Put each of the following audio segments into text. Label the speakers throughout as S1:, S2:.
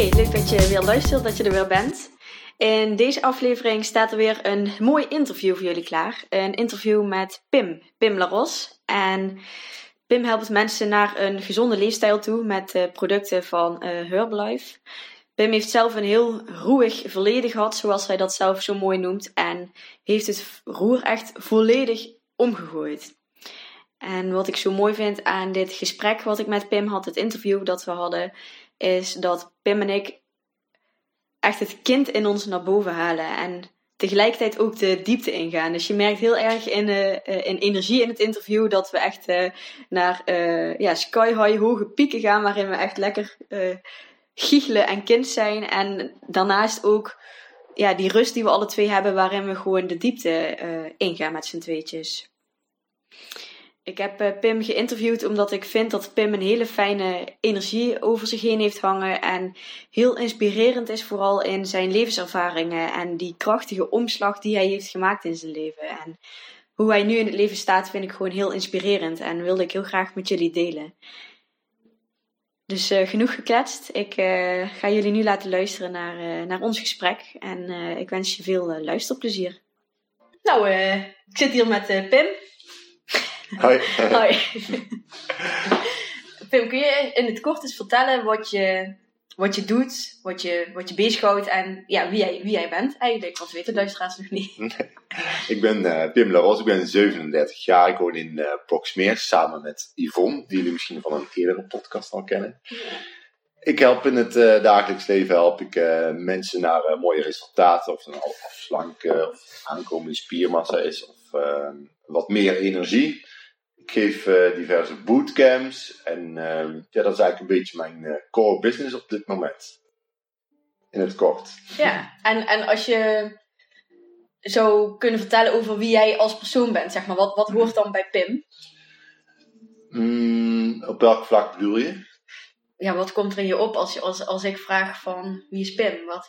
S1: Hey, leuk dat je weer luistert, dat je er weer bent. In deze aflevering staat er weer een mooi interview voor jullie klaar. Een interview met Pim, Pim Laros. En Pim helpt mensen naar een gezonde leefstijl toe met producten van uh, Herbalife. Pim heeft zelf een heel roerig verleden gehad, zoals hij dat zelf zo mooi noemt. En heeft het roer echt volledig omgegooid. En wat ik zo mooi vind aan dit gesprek wat ik met Pim had, het interview dat we hadden, is dat Pim en ik echt het kind in ons naar boven halen. En tegelijkertijd ook de diepte ingaan. Dus je merkt heel erg in, uh, in energie in het interview dat we echt uh, naar uh, ja, sky high hoge pieken gaan, waarin we echt lekker giechelen en kind zijn. En daarnaast ook ja, die rust die we alle twee hebben, waarin we gewoon de diepte ingaan met z'n tweetjes. Ik heb uh, Pim geïnterviewd omdat ik vind dat Pim een hele fijne energie over zich heen heeft hangen. En heel inspirerend is, vooral in zijn levenservaringen. En die krachtige omslag die hij heeft gemaakt in zijn leven. En hoe hij nu in het leven staat, vind ik gewoon heel inspirerend. En wilde ik heel graag met jullie delen. Dus uh, genoeg gekletst. Ik uh, ga jullie nu laten luisteren naar, naar ons gesprek. En ik wens je veel luisterplezier. Nou, ik zit hier met Pim.
S2: Hoi.
S1: Hoi. Pim, kun je in het kort eens vertellen wat je, wat je doet, wat je, wat je bezighoudt en ja, wie, jij, wie jij bent eigenlijk? Want weten luisteraars nog niet.
S2: ik ben uh, Pim Laros, ik ben 37 jaar. Ik woon in uh, samen met Yvonne, die jullie misschien van een eerdere podcast al kennen. Ja. Ik help in het uh, dagelijks leven help ik mensen naar mooie resultaten, of het een afslanken of aankomende spiermassa is, of wat meer energie. Ik geef uh, diverse bootcamps en uh, ja, dat is eigenlijk een beetje mijn uh, core business op dit moment. In het kort.
S1: Ja, en, en als je zou kunnen vertellen over wie jij als persoon bent, zeg maar, wat, wat hoort dan bij Pim?
S2: Mm, op welk vlak bedoel je?
S1: Ja, wat komt er in je op als, je, als, als ik vraag van wie is Pim? Wat,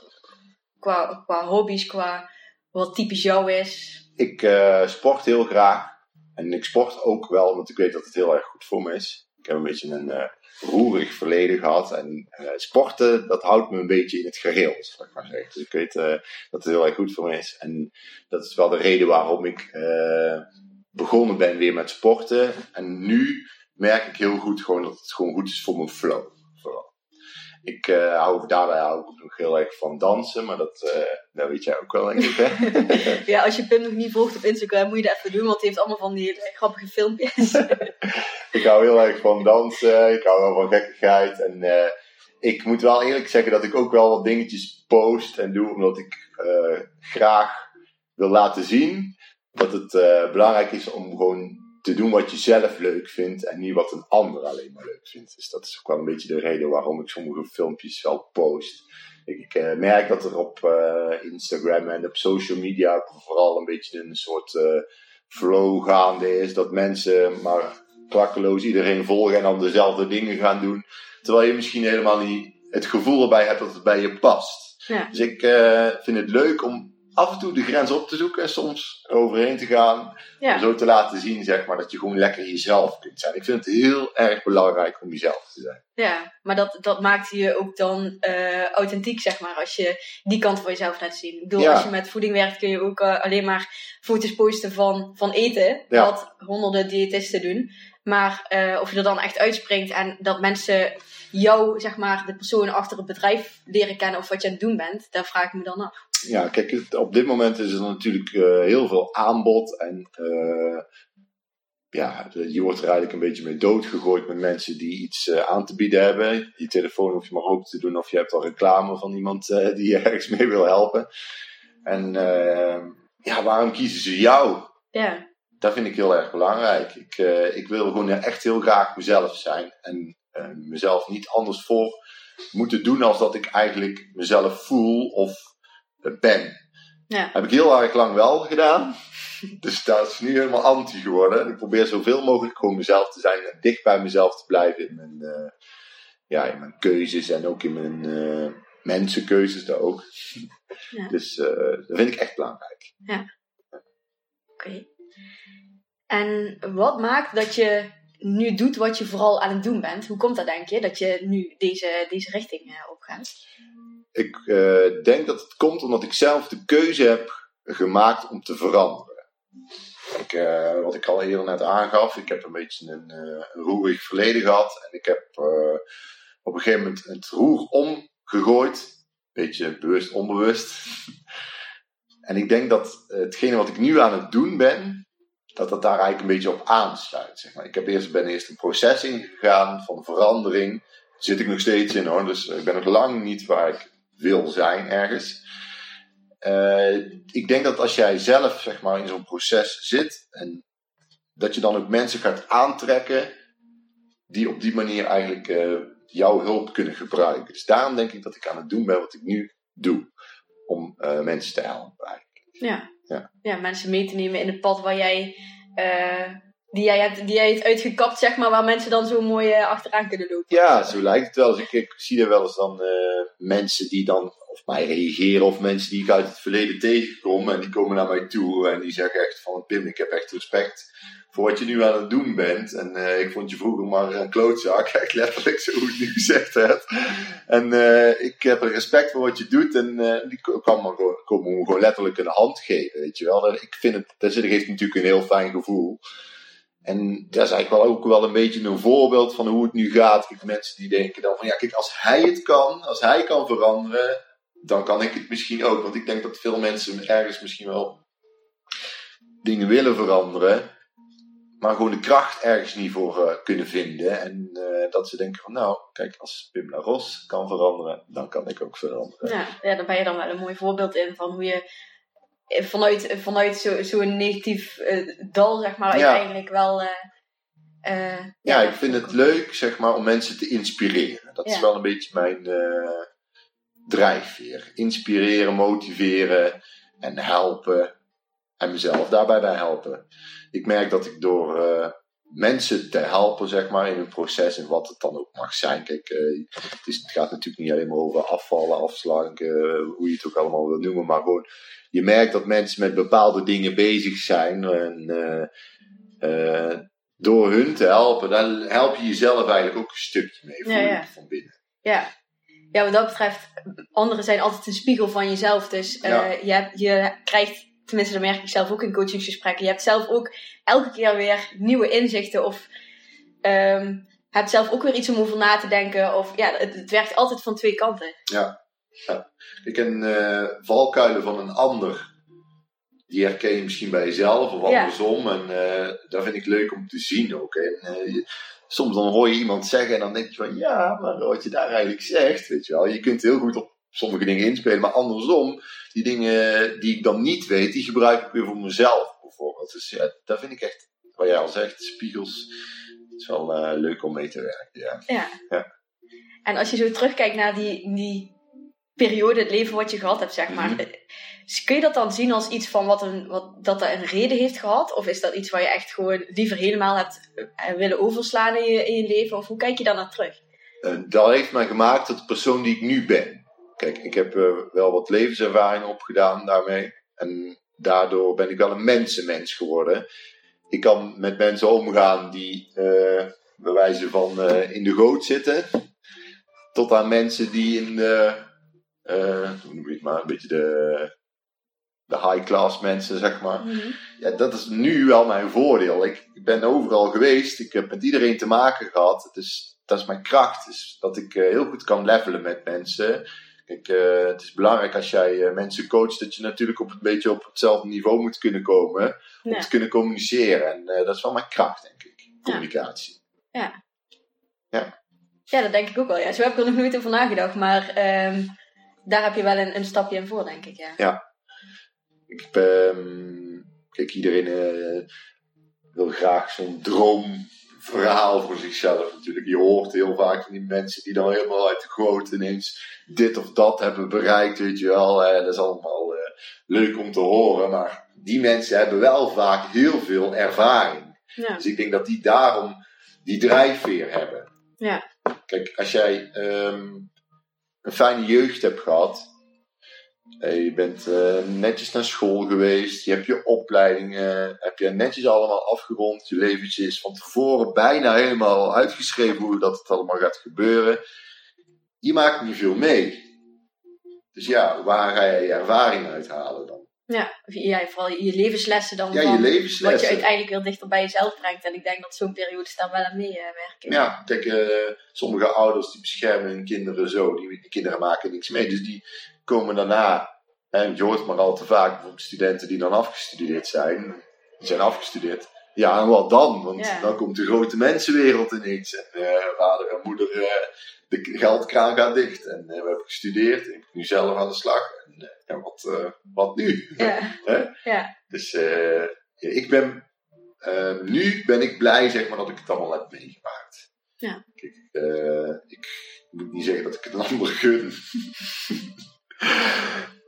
S1: qua, qua hobby's, qua wat typisch jou is?
S2: Ik sport heel graag. En ik sport ook wel, want ik weet dat het heel erg goed voor me is. Ik heb een beetje een uh, roerig verleden gehad. En uh, sporten, dat houdt me een beetje in het geheel, zal ik maar zeggen. Dus ik weet uh, dat het heel erg goed voor me is. En dat is wel de reden waarom ik begonnen ben weer met sporten. En nu merk ik heel goed gewoon dat het gewoon goed is voor mijn flow. Ik uh, hou daarbij hou ik nog heel erg van dansen, maar dat, uh, dat weet jij ook wel, denk ik. Hè?
S1: ja, als je Pim nog niet volgt op Instagram, moet je dat even doen, want hij heeft allemaal van die grappige filmpjes.
S2: ik hou heel erg van dansen, ik hou wel van gekkigheid. En uh, ik moet wel eerlijk zeggen dat ik ook wel wat dingetjes post en doe, omdat ik graag wil laten zien dat het belangrijk is om gewoon te doen wat je zelf leuk vindt en niet wat een ander alleen maar leuk vindt. Dus dat is ook wel een beetje de reden waarom ik sommige filmpjes wel post. Ik, ik uh, merk dat er op uh, Instagram en op social media vooral een beetje een soort uh, flow gaande is. Dat mensen maar klakkeloos iedereen volgen en dan dezelfde dingen gaan doen. Terwijl je misschien helemaal niet het gevoel erbij hebt dat het bij je past.
S1: Ja.
S2: Dus ik vind het leuk om af en toe de grens op te zoeken en soms overheen te gaan.
S1: Ja.
S2: Om zo te laten zien, zeg maar, dat je gewoon lekker jezelf kunt zijn. Ik vind het heel erg belangrijk om jezelf te zijn.
S1: Ja, maar dat, dat maakt je ook dan uh, authentiek, zeg maar, als je die kant van jezelf laat zien. Ik bedoel,
S2: Ja.
S1: als je met voeding werkt, kun je ook uh, alleen maar foto's posten van, van eten.
S2: Ja.
S1: Wat honderden diëtisten doen. Maar uh, of je er dan echt uitspringt en dat mensen jou, zeg maar, de persoon achter het bedrijf leren kennen of wat je aan het doen bent, daar vraag ik me dan af.
S2: Ja, kijk, het- op dit moment is er natuurlijk eh, heel veel aanbod en eh, ja, je wordt er eigenlijk een beetje mee doodgegooid met mensen die iets uh, aan te bieden hebben. Je telefoon hoef je maar open te doen of je hebt al reclame van iemand uh, die je ergens mee wil helpen. En uh, ja, waarom kiezen ze jou?
S1: Ja.
S2: Dat vind ik heel erg belangrijk. Ik, ik wil gewoon echt heel graag mezelf zijn. En mezelf niet anders voor moeten doen als dat ik eigenlijk mezelf voel of ben.
S1: Ja.
S2: Heb ik heel erg lang wel gedaan. Dus dat is nu helemaal anti geworden. Ik probeer zoveel mogelijk gewoon mezelf te zijn en dicht bij mezelf te blijven in mijn, uh, ja, in mijn keuzes en ook in mijn uh, mensenkeuzes daar ook.
S1: Ja.
S2: Dus uh, dat vind ik echt belangrijk.
S1: Ja. Oké. Okay. En wat maakt dat je nu doet wat je vooral aan het doen bent? Hoe komt dat denk je, dat je nu deze, deze richting opgaat?
S2: Ik denk dat het komt omdat ik zelf de keuze heb gemaakt om te veranderen. Ik, uh, wat ik al eerder net aangaf, ik heb een beetje een, een roerig verleden gehad. En ik heb op een gegeven moment het roer omgegooid. Beetje bewust, onbewust. en ik denk dat hetgene wat ik nu aan het doen ben, dat dat daar eigenlijk een beetje op aansluit. Zeg maar. Ik heb eerst, ben eerst een proces ingegaan van verandering. Zit ik nog steeds in hoor. Dus ik ben nog lang niet waar ik wil zijn ergens. Uh, ik denk dat als jij zelf zeg maar, in zo'n proces zit, en dat je dan ook mensen gaat aantrekken die op die manier eigenlijk uh, jouw hulp kunnen gebruiken. Dus daarom denk ik dat ik aan het doen ben wat ik nu doe, om uh, mensen te helpen. Eigenlijk.
S1: Ja.
S2: Ja.
S1: ja, mensen mee te nemen in het pad waar jij, die, jij hebt, die jij hebt uitgekapt, zeg maar, waar mensen dan zo mooi achteraan kunnen lopen.
S2: Ja, zo lijkt het wel. Ik, zie er wel eens dan mensen die dan of mij reageren of mensen die ik uit het verleden tegenkom en die komen naar mij toe en die zeggen echt van Pim, ik heb echt respect voor wat je nu aan het doen bent. En uh, ik vond je vroeger maar een klootzak, echt letterlijk zo hoe het nu gezegd hebt. En ik heb respect voor wat je doet en die kan me gewoon, gewoon letterlijk een hand geven, weet je wel. Ik vind het, dat geeft natuurlijk een heel fijn gevoel. En dat is eigenlijk wel ook wel een beetje een voorbeeld van hoe het nu gaat. Kijk, mensen die denken dan van ja, kijk, als hij het kan, als hij kan veranderen, dan kan ik het misschien ook. Want ik denk dat veel mensen ergens misschien wel dingen willen veranderen, maar gewoon de kracht ergens niet voor uh, kunnen vinden. En uh, dat ze denken van nou, kijk, als Pim Ros kan veranderen, dan kan ik ook veranderen.
S1: Ja, ja, daar ben je dan wel een mooi voorbeeld in van hoe je vanuit, vanuit zo'n zo negatief uh, dal, zeg maar,
S2: Ja.
S1: uiteindelijk wel...
S2: Ja, ik vind het leuk, zeg maar, om mensen te inspireren. Dat is wel een beetje mijn eh, drijfveer. Inspireren, motiveren en helpen. En mezelf daarbij bij helpen. Ik merk dat ik door eh, mensen te helpen, zeg maar, in een proces en wat het dan ook mag zijn. Kijk, eh, het, is, het gaat natuurlijk niet alleen maar over afvallen, afslanken, eh, hoe je het ook allemaal wil noemen. Maar gewoon, je merkt dat mensen met bepaalde dingen bezig zijn. En eh, door hun te helpen, dan help je jezelf eigenlijk ook een stukje mee.
S1: Ja, ja.
S2: van binnen.
S1: Ja. ja, wat dat betreft, anderen zijn altijd een spiegel van jezelf. Dus
S2: Ja.
S1: je, hebt, je krijgt, tenminste dat merk ik zelf ook in coachingsgesprekken, je hebt zelf ook elke keer weer nieuwe inzichten of ehm hebt zelf ook weer iets om over na te denken. Of ja, het, het werkt altijd van twee kanten.
S2: Ik ken eh, valkuilen van een ander. Die herken je misschien bij jezelf of
S1: Ja.
S2: andersom. En eh dat vind ik leuk om te zien ook. En, eh, soms dan hoor je iemand zeggen en dan denk je van ja, maar wat je daar eigenlijk zegt, weet je wel. Je kunt heel goed op sommige dingen inspelen, maar andersom, die dingen die ik dan niet weet, die gebruik ik weer voor mezelf bijvoorbeeld. Dus ja, dat vind ik echt, wat jij al zegt, spiegels. Het is wel eh, leuk om mee te werken, ja.
S1: Ja.
S2: Ja.
S1: En als je zo terugkijkt naar die, die periode, het leven wat je gehad hebt, zeg maar.
S2: Mhm.
S1: eh, Kun je dat dan zien als iets van wat een, wat, dat dat een reden heeft gehad? Of is dat iets waar je echt gewoon liever helemaal hebt eh, willen overslaan in je, in je leven? Of hoe kijk je daar naar terug?
S2: Dat heeft mij gemaakt tot de persoon die ik nu ben. Kijk, ik heb eh, wel wat levenservaring opgedaan daarmee. En daardoor ben ik wel een mensenmens geworden. Ik kan met mensen omgaan die eh bij wijze van eh, in de goot zitten. Tot aan mensen die in de, hoe noem je het maar, een beetje de, de high class mensen, zeg maar. Ja, dat is nu wel mijn voordeel. Ik, ik ben overal geweest. Ik heb met iedereen te maken gehad. Dus dat is mijn kracht. Dus dat ik heel goed kan levelen met mensen. Ik Ik, eh, het is belangrijk als jij eh, mensen coacht dat je natuurlijk op een beetje op hetzelfde niveau moet kunnen komen om
S1: Ja.
S2: te kunnen communiceren. En eh, dat is wel mijn kracht, denk ik. Communicatie.
S1: Ja, dat denk ik ook wel. Ja. Zo heb ik er nog nooit over nagedacht, maar ehm, daar heb je wel een, een stapje in voor, denk ik. Ja.
S2: Ik heb, ehm, kijk, iedereen wil graag zo'n droomverhaal voor zichzelf natuurlijk. Je hoort heel vaak van die mensen die dan helemaal uit de goot ineens dit of dat hebben bereikt, weet je wel. Dat is allemaal eh, leuk om te horen, maar die mensen hebben wel vaak heel veel ervaring.
S1: Ja.
S2: Dus ik denk dat die daarom die drijfveer hebben.
S1: Ja.
S2: Kijk, als jij ehm, een fijne jeugd hebt gehad, eh, je bent eh, netjes naar school geweest, je hebt je opleiding eh, heb je netjes allemaal afgerond, je leventje is van tevoren bijna helemaal uitgeschreven hoe dat het allemaal gaat gebeuren. Je maakt niet veel mee. Dus ja, waar ga jij je ervaring uithalen dan?
S1: Ja. ja, vooral je levenslessen dan
S2: Ja, je
S1: van wat je
S2: levenslessen.
S1: uiteindelijk weer dichter bij jezelf brengt. En ik denk dat zo'n periode daar wel aan meewerken.
S2: Ja, kijk, eh, sommige ouders die beschermen hun kinderen zo. Die, die kinderen maken niks mee. Dus die komen daarna. En je hoort maar al te vaak bijvoorbeeld studenten die dan afgestudeerd zijn. Die zijn afgestudeerd. Ja, en wat dan? Want
S1: Ja.
S2: dan komt de grote mensenwereld ineens. En eh, vader en moeder, eh, de geldkraan gaat dicht. En eh, we hebben gestudeerd. Ik ben nu zelf aan de slag. En ja, wat, wat nu?
S1: Ja.
S2: Hè?
S1: Ja.
S2: Dus ik ben, nu ben ik blij zeg maar, dat ik het allemaal heb meegemaakt.
S1: Ja.
S2: Kijk, ik moet niet zeggen dat ik het een ander gun.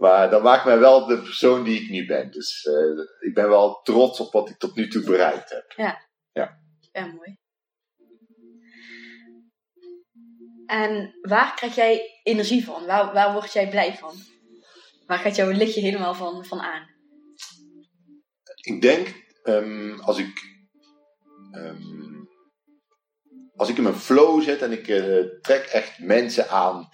S2: Maar dat maakt mij wel de persoon die ik nu ben. Dus eh, ik ben wel trots op wat ik tot nu toe bereikt heb.
S1: Ja, mooi. En waar krijg jij energie van? Waar, waar word jij blij van? Waar gaat jouw lichtje helemaal van, van aan?
S2: Ik denk, ehm, als ik ehm, als ik in mijn flow zit en ik eh, trek echt mensen aan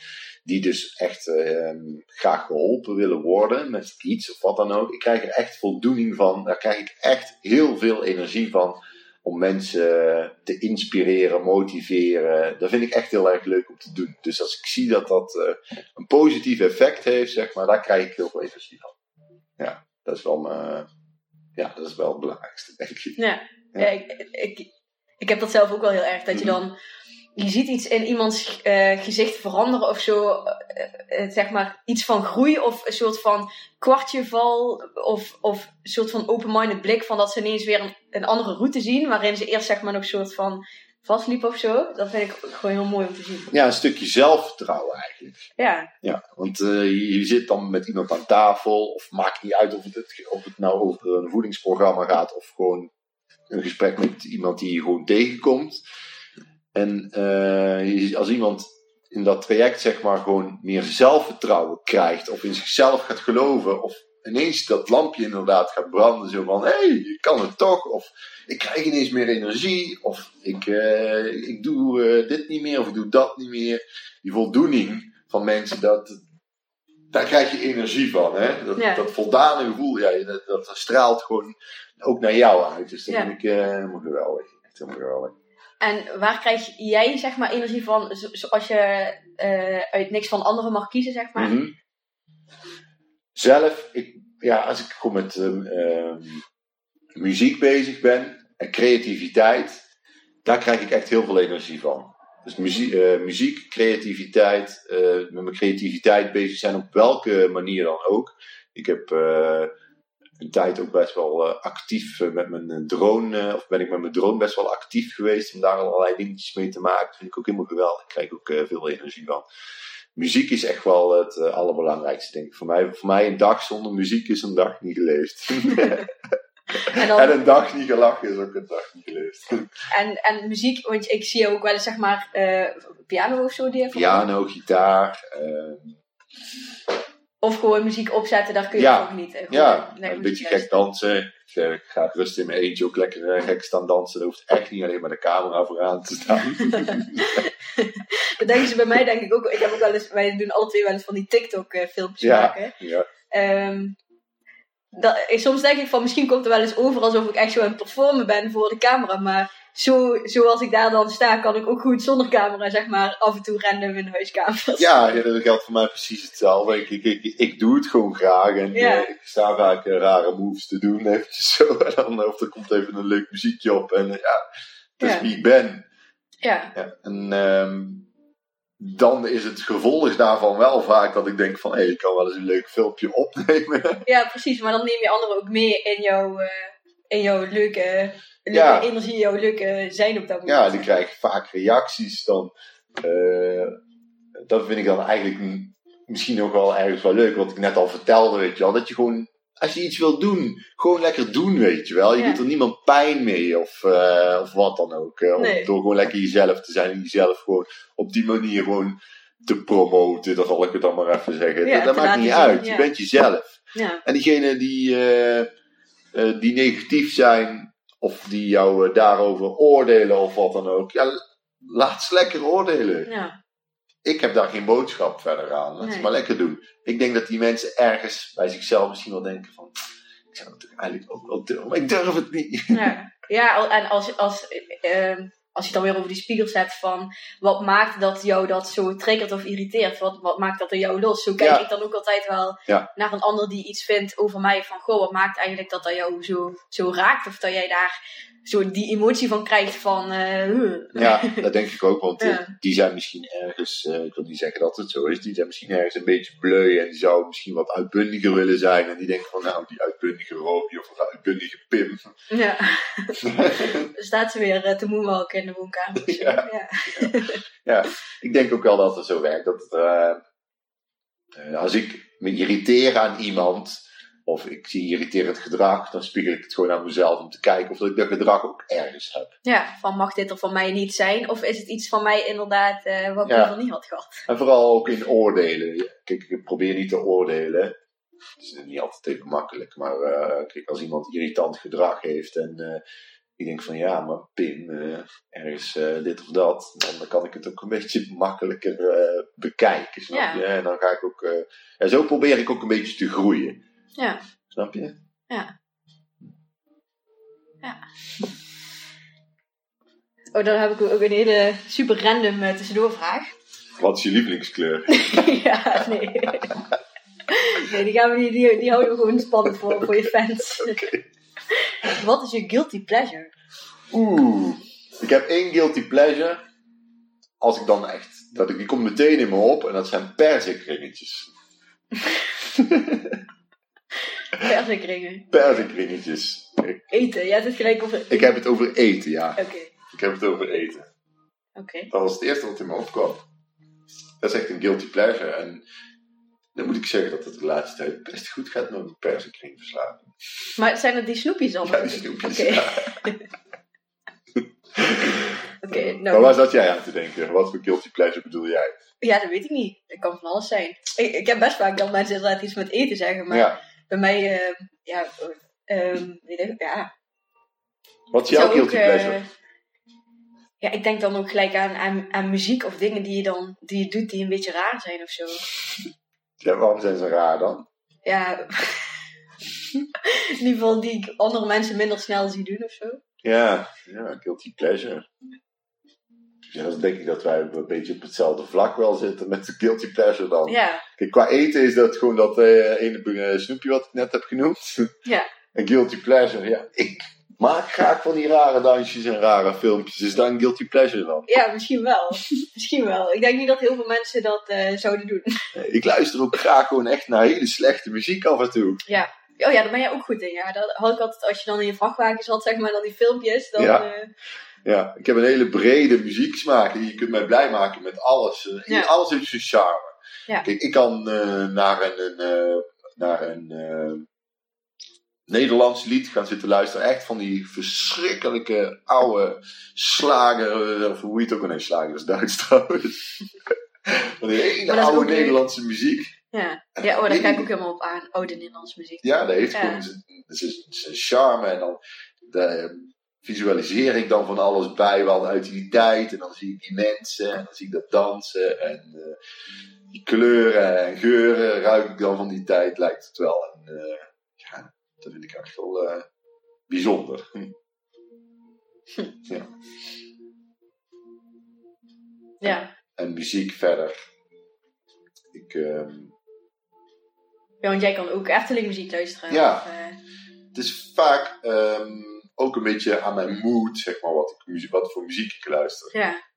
S2: die dus echt ehm, graag geholpen willen worden met iets of wat dan ook. Ik krijg er echt voldoening van. Daar krijg ik echt heel veel energie van om mensen te inspireren, motiveren. Dat vind ik echt heel erg leuk om te doen. Dus als ik zie dat dat eh, een positief effect heeft, zeg maar, daar krijg ik heel veel energie van. Ja, dat is wel, mijn, ja, dat is wel het belangrijkste, denk ik.
S1: Ja,
S2: Ja.
S1: ja. ik, ik, ik heb dat zelf ook wel heel erg. Dat je dan, je ziet iets in iemands eh, gezicht veranderen of zo. eh, eh, zeg maar iets van groei of een soort van kwartjeval. Of, of een soort van open-minded blik van dat ze ineens weer een, een andere route zien. Waarin ze eerst zeg maar nog een soort van vastliepen of zo. Dat vind ik gewoon heel mooi om te zien.
S2: Ja, een stukje zelfvertrouwen eigenlijk.
S1: Ja,
S2: Ja, want je, je zit dan met iemand aan tafel, of maakt niet uit of het, of het nou over een voedingsprogramma gaat, of gewoon een gesprek met iemand die je gewoon tegenkomt. En eh, als iemand in dat traject, zeg maar, gewoon meer zelfvertrouwen krijgt, of in zichzelf gaat geloven, of ineens dat lampje inderdaad gaat branden, zo van, hé, hey, je kan het toch, of ik krijg ineens meer energie, of ik, eh, ik doe eh, dit niet meer, of ik doe dat niet meer. Die voldoening van mensen, dat, daar krijg je energie van. Hè? Dat,
S1: Ja.
S2: dat voldane gevoel, ja, dat, dat straalt gewoon ook naar jou uit. Dus dat
S1: Ja.
S2: vind ik helemaal geweldig. Echt helemaal geweldig.
S1: En waar krijg jij zeg maar energie van, zoals je eh, uit niks van anderen mag kiezen, zeg maar?
S2: Mhm. Zelf, ik, ja, als ik gewoon met ehm, ehm, muziek bezig ben en creativiteit, daar krijg ik echt heel veel energie van. Dus muziek, eh, muziek creativiteit, eh, met mijn creativiteit bezig zijn op welke manier dan ook. Ik heb een tijd ook best wel eh, actief eh, met mijn eh, drone, of ben ik met mijn drone best wel actief geweest om daar allerlei dingetjes mee te maken. Dat vind ik ook helemaal geweldig. Ik krijg ook veel energie van. Muziek is echt wel het allerbelangrijkste, denk ik. Voor mij, voor mij een dag zonder muziek is een dag niet geleefd.
S1: En, dan,
S2: en een dag niet gelachen is ook een dag niet geleefd.
S1: en, en muziek, want ik zie ook wel eens zeg maar eh, piano of zo. Die
S2: Piano, gitaar. eh,
S1: Of gewoon muziek opzetten, daar kun je
S2: Ja.
S1: genieten. Gewoon
S2: ja, een beetje gek
S1: luisteren.
S2: dansen. Ik, eh, ik ga rustig in mijn eentje ook lekker eh, gek staan dansen. Er hoeft echt niet alleen maar de camera vooraan te staan.
S1: Dat denken ze bij mij denk ik ook. Ik heb ook wel eens, wij doen alle twee wel eens van die TikTok eh,
S2: Ja.
S1: maken.
S2: ja.
S1: Ehm, dat, soms denk ik van misschien komt er wel eens over alsof ik echt zo aan het performen ben voor de camera. Maar zo, zoals ik daar dan sta, kan ik ook goed zonder camera, zeg maar, af en toe random in de huiskamer.
S2: Ja, ja, dat geldt voor mij precies hetzelfde. Ik, ik, ik, ik doe het gewoon graag en
S1: Ja.
S2: eh, ik sta vaak eh, rare moves te doen, eventjes zo. En dan, of er komt even een leuk muziekje op en eh, ja, dat is
S1: Ja.
S2: wie ik ben.
S1: Ja,
S2: Ja, en ehm, dan is het gevolg daarvan wel vaak dat ik denk van, hé, ik kan wel eens een leuk filmpje opnemen.
S1: ja, precies. Maar dan neem je anderen ook mee in jouw, in jouw leuke,
S2: Ja.
S1: energie, jouw leuke zijn op dat moment.
S2: Ja, die krijg vaak reacties dan. eh, dat vind ik dan eigenlijk misschien ook wel ergens wel leuk, wat ik net al vertelde, weet je wel. Dat je gewoon, als je iets wilt doen, gewoon lekker doen, weet je wel. Je
S1: Ja.
S2: doet er niemand pijn mee of, eh, of wat dan ook. eh,
S1: Nee.
S2: Door gewoon lekker jezelf te zijn en jezelf gewoon op die manier gewoon te promoten, dat zal ik het dan maar even zeggen.
S1: Ja,
S2: dat maakt niet uit, je bent jezelf.
S1: Ja,
S2: En diegenen die, eh, eh, die negatief zijn, of die jou eh, daarover oordelen of wat dan ook, ja, laat ze lekker oordelen.
S1: ja,
S2: Ik heb daar geen boodschap verder aan. Laat ze maar lekker doen. Ik denk dat die mensen ergens bij zichzelf misschien wel denken van, ik zou het eigenlijk ook wel durven, maar ik durf het niet.
S1: ja. ja en als, als, eh, ehm, als je het dan weer over die spiegels hebt van wat maakt dat jou dat zo triggert of irriteert? Wat, wat maakt dat er jou los? Zo kijk
S2: Ja.
S1: ik dan ook altijd wel
S2: Ja.
S1: naar een ander die iets vindt over mij. Van goh, wat maakt eigenlijk dat dat jou zo, zo raakt? Of dat jij daar zo die emotie van krijgt van... eh.
S2: Ja, dat denk ik ook, want eh,
S1: Ja.
S2: die zijn misschien ergens, eh, ik wil niet zeggen dat het zo is, die zijn misschien ergens een beetje bleu en die zouden misschien wat uitbundiger willen zijn. En die denken van, nou, die uitbundige Robie of een uitbundige Pim.
S1: Ja. Dan staat ze weer eh, te moonwalken in de woonkamer.
S2: Ja.
S1: Ja.
S2: Ja, ik denk ook wel dat het zo werkt. Dat het, als ik me irriteer aan iemand, of ik zie irriterend gedrag, dan spiegel ik het gewoon aan mezelf om te kijken of dat ik dat gedrag ook ergens heb.
S1: ja, van mag dit er van mij niet zijn? Of is het iets van mij inderdaad eh, wat ik liever niet had gehad?
S2: En vooral ook in oordelen. Kijk, ik probeer niet te oordelen. Het is niet altijd even makkelijk, maar eh, kijk, als iemand irritant gedrag heeft en eh, ik denk van ja, maar Pim, ergens dit of dat, dan kan ik het ook een beetje makkelijker bekijken, snap
S1: Ja.
S2: En dan ga ik ook, en zo probeer ik ook een beetje te groeien,
S1: Ja.
S2: snap je?
S1: Oh, dan heb ik ook een hele super random uh, tussendoorvraag.
S2: Wat is je lievelingskleur?
S1: ja, nee. Nee, die, gaan we niet, die, die houden we gewoon spannend voor, voor je fans. Wat is je guilty pleasure?
S2: Oeh, ik heb één guilty pleasure. Als ik dan echt, dat ik, die komt meteen in me op en dat zijn perzikringetjes.
S1: Perzikringen.
S2: Perzikringetjes. Ik,
S1: Eten, hebt het gelijk over...
S2: ik heb het over eten, ja.
S1: Oké,
S2: Ik heb het over eten.
S1: oké.
S2: Dat was het eerste wat in me opkwam. Dat is echt een guilty pleasure. En dan moet ik zeggen dat het de laatste tijd best goed gaat met mijn perzikringverslaving.
S1: Maar zijn het die snoepjes dan?
S2: Ja, die snoepjes,
S1: Oké,
S2: ja.
S1: oké.
S2: Maar
S1: nou,
S2: waar zat jij aan te denken? Wat voor guilty pleasure bedoel jij?
S1: ja, dat weet ik niet. Het kan van alles zijn. Ik, ik heb best vaak dat mensen inderdaad iets met eten zeggen, maar
S2: Ja.
S1: Bij mij, eh, ja, eh, ehm, weet ik, ja,
S2: Wat is jouw guilty
S1: eh,
S2: pleasure?
S1: ja, ik denk dan ook gelijk aan, aan, aan muziek of dingen die je dan die je doet die een beetje raar zijn of zo.
S2: Ja, waarom zijn ze raar dan?
S1: Ja, in ieder geval die ik andere mensen minder snel zie doen of zo.
S2: Ja, ja, guilty pleasure. Ja, dan denk ik dat wij een beetje op hetzelfde vlak wel zitten met de guilty pleasure dan.
S1: Ja,
S2: Kijk, qua eten is dat gewoon dat eh, ene eh, snoepje wat ik net heb genoemd.
S1: ja,
S2: Een guilty pleasure, ja. Ik maak graag van die rare dansjes en rare filmpjes. Is dat een guilty pleasure dan?
S1: ja, misschien wel. misschien wel. Ik denk niet dat heel veel mensen dat eh, zouden doen.
S2: Ik luister ook graag gewoon echt naar hele slechte muziek af en toe.
S1: Ja. Oh ja, daar ben jij ook goed in. Ja, dat had ik altijd, als je dan in je vrachtwagen zat, zeg maar, dan die filmpjes. Dan,
S2: Ja. Ja, ik heb een hele brede muzieksmaak. Je kunt mij blij maken met alles. Eh,
S1: Ja.
S2: Alles heeft zijn charme.
S1: Ja.
S2: Kijk, ik kan eh, naar een, een, eh, naar een eh, Nederlands lied gaan zitten luisteren. Echt van die verschrikkelijke oude slager. Of hoe je het ook ineens slager is, Duits trouwens. Van die hele oude
S1: leuk.
S2: Nederlandse muziek.
S1: ja. ja, oh, daar kijk ik ook helemaal op aan. Oude Nederlandse muziek.
S2: Ja, dat heeft gewoon zijn charme. En dan de, visualiseer ik dan van alles bij, wel uit die tijd. En dan zie ik die mensen en dan zie ik dat dansen. En eh, die kleuren en geuren ruik ik dan van die tijd, lijkt het wel. En eh, ja, dat vind ik echt wel eh, bijzonder. Hm. Ja.
S1: Ja.
S2: En muziek verder. Ik, ehm,
S1: Ja, want jij kan ook Efteling muziek luisteren.
S2: Ja.
S1: Of,
S2: het is vaak ehm, ook een beetje aan mijn mood, zeg maar, wat, ik, wat voor muziek ik luister.
S1: ja.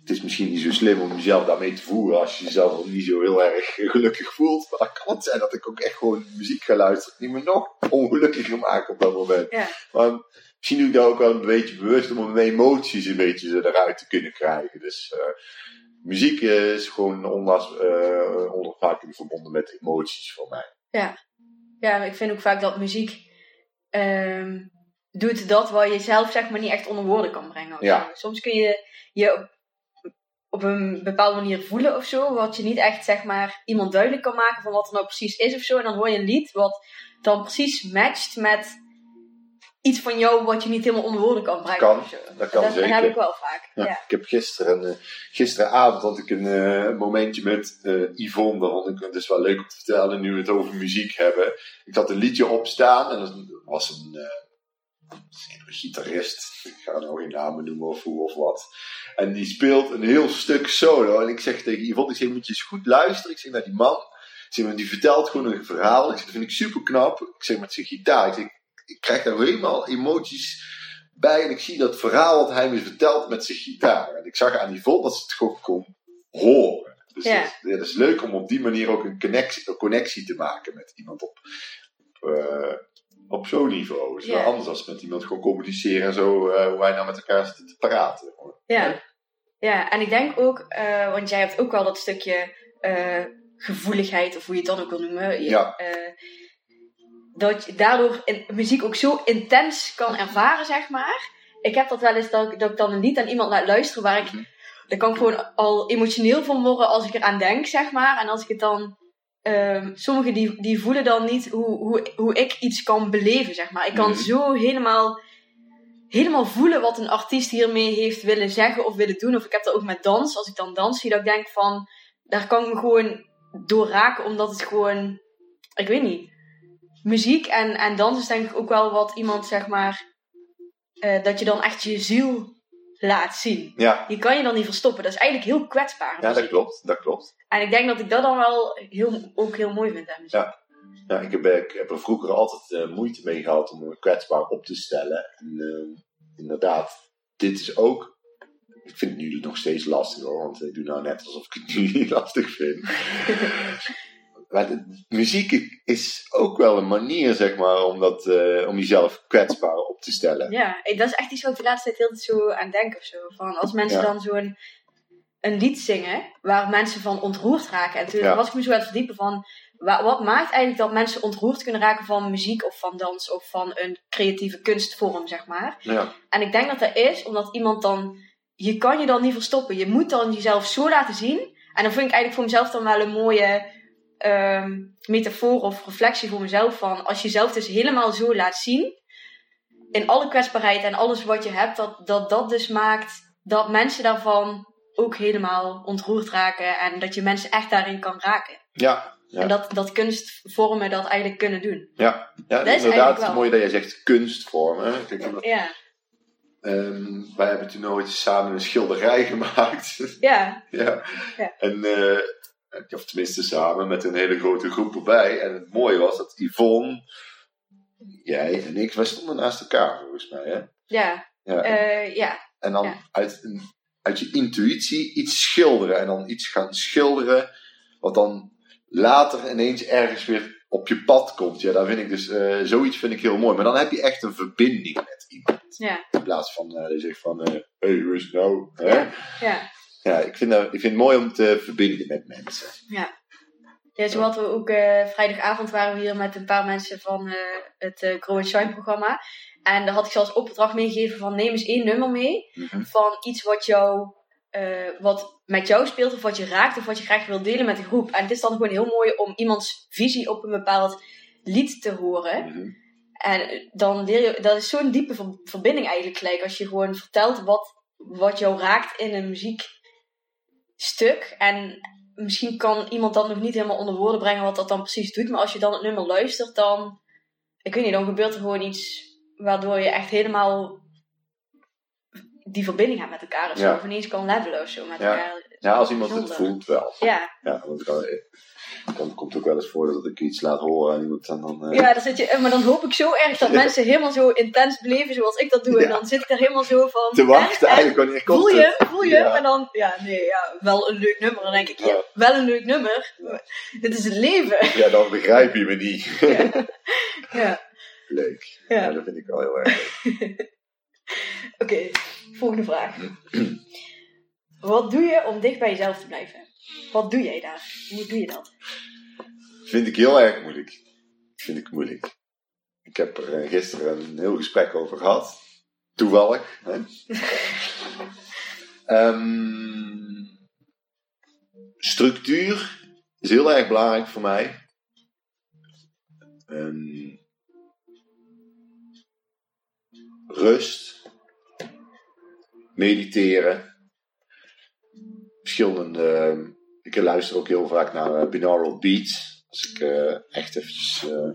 S2: Het is misschien niet zo slim om jezelf daarmee te voeren als je jezelf niet zo heel erg gelukkig voelt. Maar het kan het zijn dat ik ook echt gewoon muziek ga luisteren die me nog ongelukkiger maakt op dat moment.
S1: Ja.
S2: Maar misschien doe ik daar ook wel een beetje bewust om mijn emoties een beetje eruit te kunnen krijgen. Dus eh, muziek is gewoon onlas, eh onafhankelijk verbonden met emoties voor mij.
S1: ja, maar ik vind ook vaak dat muziek ehm, doet dat waar je zelf zeg maar niet echt onder woorden kan brengen.
S2: Ja.
S1: Soms kun je je op, op een bepaalde manier voelen of zo, wat je niet echt zeg maar iemand duidelijk kan maken van wat er nou precies is of zo. En dan hoor je een lied wat dan precies matcht met iets van jou wat je niet helemaal onder woorden kan brengen.
S2: Kan,
S1: of zo.
S2: dat kan
S1: dat,
S2: zeker.
S1: heb ik wel vaak.
S2: Ja,
S1: Ja.
S2: Ik heb gisteren, eh, gisteravond had ik een eh, momentje met eh, Yvonne. Dat vond ik het is wel leuk om te vertellen nu we het over muziek hebben. Ik had een liedje opstaan en dat was een, een gitarist. Ik ga nou geen namen noemen of hoe of wat. En die speelt een heel stuk solo. En ik zeg tegen Yvonne, ik zeg, moet je eens goed luisteren. Ik zeg naar die man. Ik zeg, maar die vertelt gewoon een verhaal. Ik zeg, dat vind ik super knap. Ik zeg, met zijn gitaar. Ik zeg, ik krijg daar helemaal emoties bij. En ik zie dat verhaal wat hij me vertelt met zijn gitaar. En ik zag aan vol dat ze het gewoon kon horen. Dus
S1: Ja.
S2: dat, is, ja, dat is leuk om op die manier ook een connectie, een connectie te maken met iemand op, op, eh, op zo'n niveau. Het is wel anders als met iemand gewoon communiceren en zo, eh, hoe wij nou met elkaar zitten te praten.
S1: Ja. ja, en ik denk ook, eh, want jij hebt ook wel dat stukje eh, gevoeligheid, of hoe je het dan ook wil noemen. Je-
S2: Ja.
S1: dat je daardoor in, muziek ook zo intens kan ervaren, zeg maar. Ik heb dat wel eens dat, ik- dat ik dan een lied aan iemand laat luisteren waar ik.
S2: Mhm.
S1: Daar kan ik gewoon al emotioneel van worden als ik eraan denk, zeg maar. En als ik het dan. Ehm sommigen die, die voelen dan niet hoe, hoe, hoe ik iets kan beleven, zeg maar. Ik kan
S2: Mhm.
S1: zo helemaal helemaal voelen wat een artiest hiermee heeft willen zeggen of willen doen. Of ik heb dat ook met dans. Als ik dan dans zie, dat ik denk van... Daar kan ik me gewoon door raken, omdat het gewoon... Ik weet niet. Muziek en, en dans is denk ik ook wel wat iemand, zeg maar... eh, dat je dan echt je ziel laat zien.
S2: Ja,
S1: Je kan je dan niet verstoppen. Dat is eigenlijk heel kwetsbaar.
S2: ja dat klopt. Dat klopt.
S1: En ik denk dat ik dat dan wel heel, ook heel mooi vind aan muziek.
S2: Ja. Ja, ik, heb, ik heb er vroeger altijd eh, moeite mee gehad om me kwetsbaar op te stellen. En eh, inderdaad, dit is ook. Ik vind het nu nog steeds lastig hoor, want ik doe nou net alsof ik het nu niet lastig vind. maar de, muziek is ook wel een manier, zeg maar, om, dat, eh, om jezelf kwetsbaar op te stellen.
S1: Ja, dat is echt iets wat ik de laatste tijd heel zo aan denk of zo. Van als mensen
S2: Ja.
S1: dan zo'n een lied zingen waar mensen van ontroerd raken. En toen
S2: Ja.
S1: was ik me zo aan het verdiepen van wa- wat maakt eigenlijk dat mensen ontroerd kunnen raken van muziek of van dans of van een creatieve kunstvorm, zeg maar.
S2: Ja,
S1: En ik denk dat dat is omdat iemand dan, je kan je dan niet verstoppen. Je moet dan jezelf zo laten zien. En dan vind ik eigenlijk voor mezelf dan wel een mooie ehm, metafoor of reflectie voor mezelf van als je jezelf dus helemaal zo laat zien in alle kwetsbaarheid en alles wat je hebt, dat dat, dat dus maakt dat mensen daarvan ook helemaal ontroerd raken en dat je mensen echt daarin kan raken.
S2: ja, Ja.
S1: En dat, dat kunstvormen dat eigenlijk kunnen doen.
S2: ja. ja
S1: Dat is
S2: inderdaad. Het is
S1: wel.
S2: mooi dat jij zegt kunstvormen. Kijk,
S1: Ja,
S2: ehm, wij hebben toen nooit samen een schilderij gemaakt.
S1: ja,
S2: Ja.
S1: Ja.
S2: En, eh, of tenminste samen met een hele grote groep erbij. En het mooie was dat Yvonne, jij en ik, wij stonden naast elkaar volgens mij. Hè?
S1: ja,
S2: Ja, en,
S1: eh, ja,
S2: en dan
S1: ja.
S2: uit, uit je intuïtie iets schilderen. En dan iets gaan schilderen, wat dan later ineens ergens weer op je pad komt. Ja, daar vind ik dus, eh, zoiets vind ik heel mooi. Maar dan heb je echt een verbinding met iemand.
S1: ja,
S2: In plaats van, eh dat je zegt van, hé, hey, hoe is het nou? Hè?
S1: Ja. Ja.
S2: Ja, ik vind, dat, ik vind het mooi om te verbinden met mensen.
S1: Ja, zo hadden we ook eh, vrijdagavond waren we hier met een paar mensen van eh, het eh, Grow Shine programma. En daar had ik zelfs opdracht meegegeven van neem eens één nummer mee
S2: Mhm.
S1: van iets wat jou, wat met jou speelt of wat je raakt of wat je graag wil delen met de groep. En het is dan gewoon heel mooi om iemands visie op een bepaald lied te horen.
S2: Mhm.
S1: En dan leer je, dat is zo'n diepe ver- verbinding eigenlijk gelijk. Als je gewoon vertelt wat, wat jou raakt in een muziekstuk. En misschien kan iemand dat nog niet helemaal onder woorden brengen wat dat dan precies doet. Maar als je dan het nummer luistert, dan, ik weet niet, dan gebeurt er gewoon iets waardoor je echt helemaal die verbinding hebt met elkaar of
S2: Ja.
S1: zo. Of ineens kan levelen of zo met
S2: Ja.
S1: elkaar.
S2: Ja, als iemand het voelt wel.
S1: Ja.
S2: Ja, want dan komt het ook wel eens voor dat ik iets laat horen en iemand dan... dan eh,
S1: Ja, dan zit je, maar dan hoop ik zo erg dat
S2: Ja.
S1: mensen helemaal zo intens beleven zoals ik dat doe. En dan zit ik er helemaal zo van.
S2: te wachten eigenlijk wanneer komt
S1: Voel je hem? Voel je hem? En dan, ja, nee, ja, wel een leuk nummer. Dan denk ik, ja, wel een leuk nummer. Dit is het leven.
S2: Ja, dan begrijp je me niet.
S1: Ja,
S2: Leuk. Ja.
S1: ja.
S2: dat vind ik wel heel erg leuk.
S1: Oké, volgende vraag. Wat doe je om dicht bij jezelf te blijven? Wat doe jij daar? Hoe doe je dat?
S2: Vind ik heel erg moeilijk. Vind ik moeilijk. Ik heb er eh, gisteren een heel gesprek over gehad. Toevallig. Hè? Ehm, structuur is heel erg belangrijk voor mij. Ehm, rust. Mediteren. Verschillende. Ik luister ook heel vaak naar eh, binaural beats. Als ik eh, echt eventjes. eh,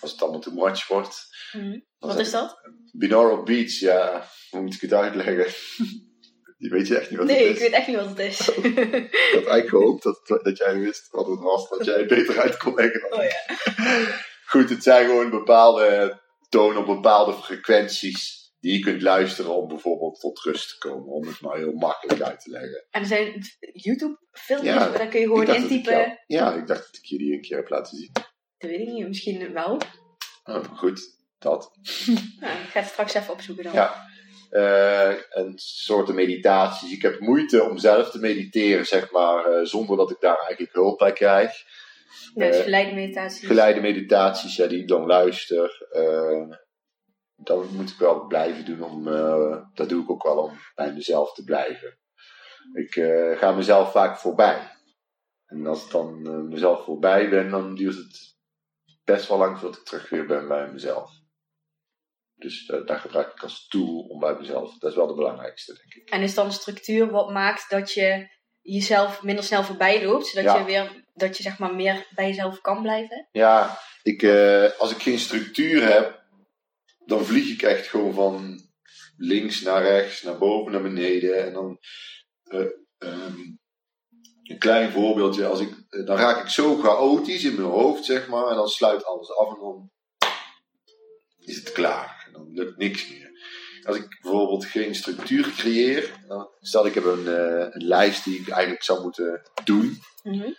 S2: als het allemaal too much wordt.
S1: Mhm. Wat is dat?
S2: Binaural beats, ja, hoe moet ik het uitleggen? Die weet je echt niet wat
S1: Nee,
S2: het
S1: ik
S2: is.
S1: weet echt niet wat het is.
S2: Ik had eigenlijk gehoopt dat, dat jij wist wat het was, dat jij het beter uit kon leggen. Dan
S1: Oh
S2: ik.
S1: ja.
S2: Goed, het zijn gewoon bepaalde tonen op bepaalde frequenties die je kunt luisteren om bijvoorbeeld tot rust te komen. Om het maar heel makkelijk uit te leggen.
S1: En er zijn YouTube-filmpjes,
S2: Ja,
S1: daar kun je gewoon
S2: ik
S1: intypen.
S2: jou- ja, ik dacht dat ik je die een keer heb laten zien.
S1: Dat weet ik niet, misschien wel.
S2: Oh, goed, dat.
S1: Nou, ik ga het straks even opzoeken dan.
S2: Ja. Eh, een soort meditaties. Ik heb moeite om zelf te mediteren, zeg maar, eh, zonder dat ik daar eigenlijk hulp bij krijg.
S1: Dus
S2: Eh,
S1: geleide meditaties.
S2: Geleide meditaties, ja, die ik dan luister. Dat moet ik wel blijven doen. Om, eh, dat doe ik ook wel om bij mezelf te blijven. Ik eh, ga mezelf vaak voorbij. En als ik dan eh, mezelf voorbij ben, dan duurt het best wel lang voordat ik terug weer ben bij mezelf. Dus daar gebruik ik als tool om bij mezelf. Dat is wel de belangrijkste, denk ik.
S1: En is dan structuur wat maakt dat je jezelf minder snel voorbij loopt, zodat
S2: Ja.
S1: je weer, dat je zeg maar meer bij jezelf kan blijven?
S2: Ja, ik, als ik geen structuur heb, dan vlieg ik echt gewoon van links naar rechts, naar boven, naar beneden. En dan, eh, ehm, een klein voorbeeldje, als ik, eh, dan raak ik zo chaotisch in mijn hoofd, zeg maar, en dan sluit alles af en dan is het klaar. En dan lukt niks meer. Als ik bijvoorbeeld geen structuur creëer, dan, stel ik heb een, eh, een lijst die ik eigenlijk zou moeten doen.
S1: Mhm.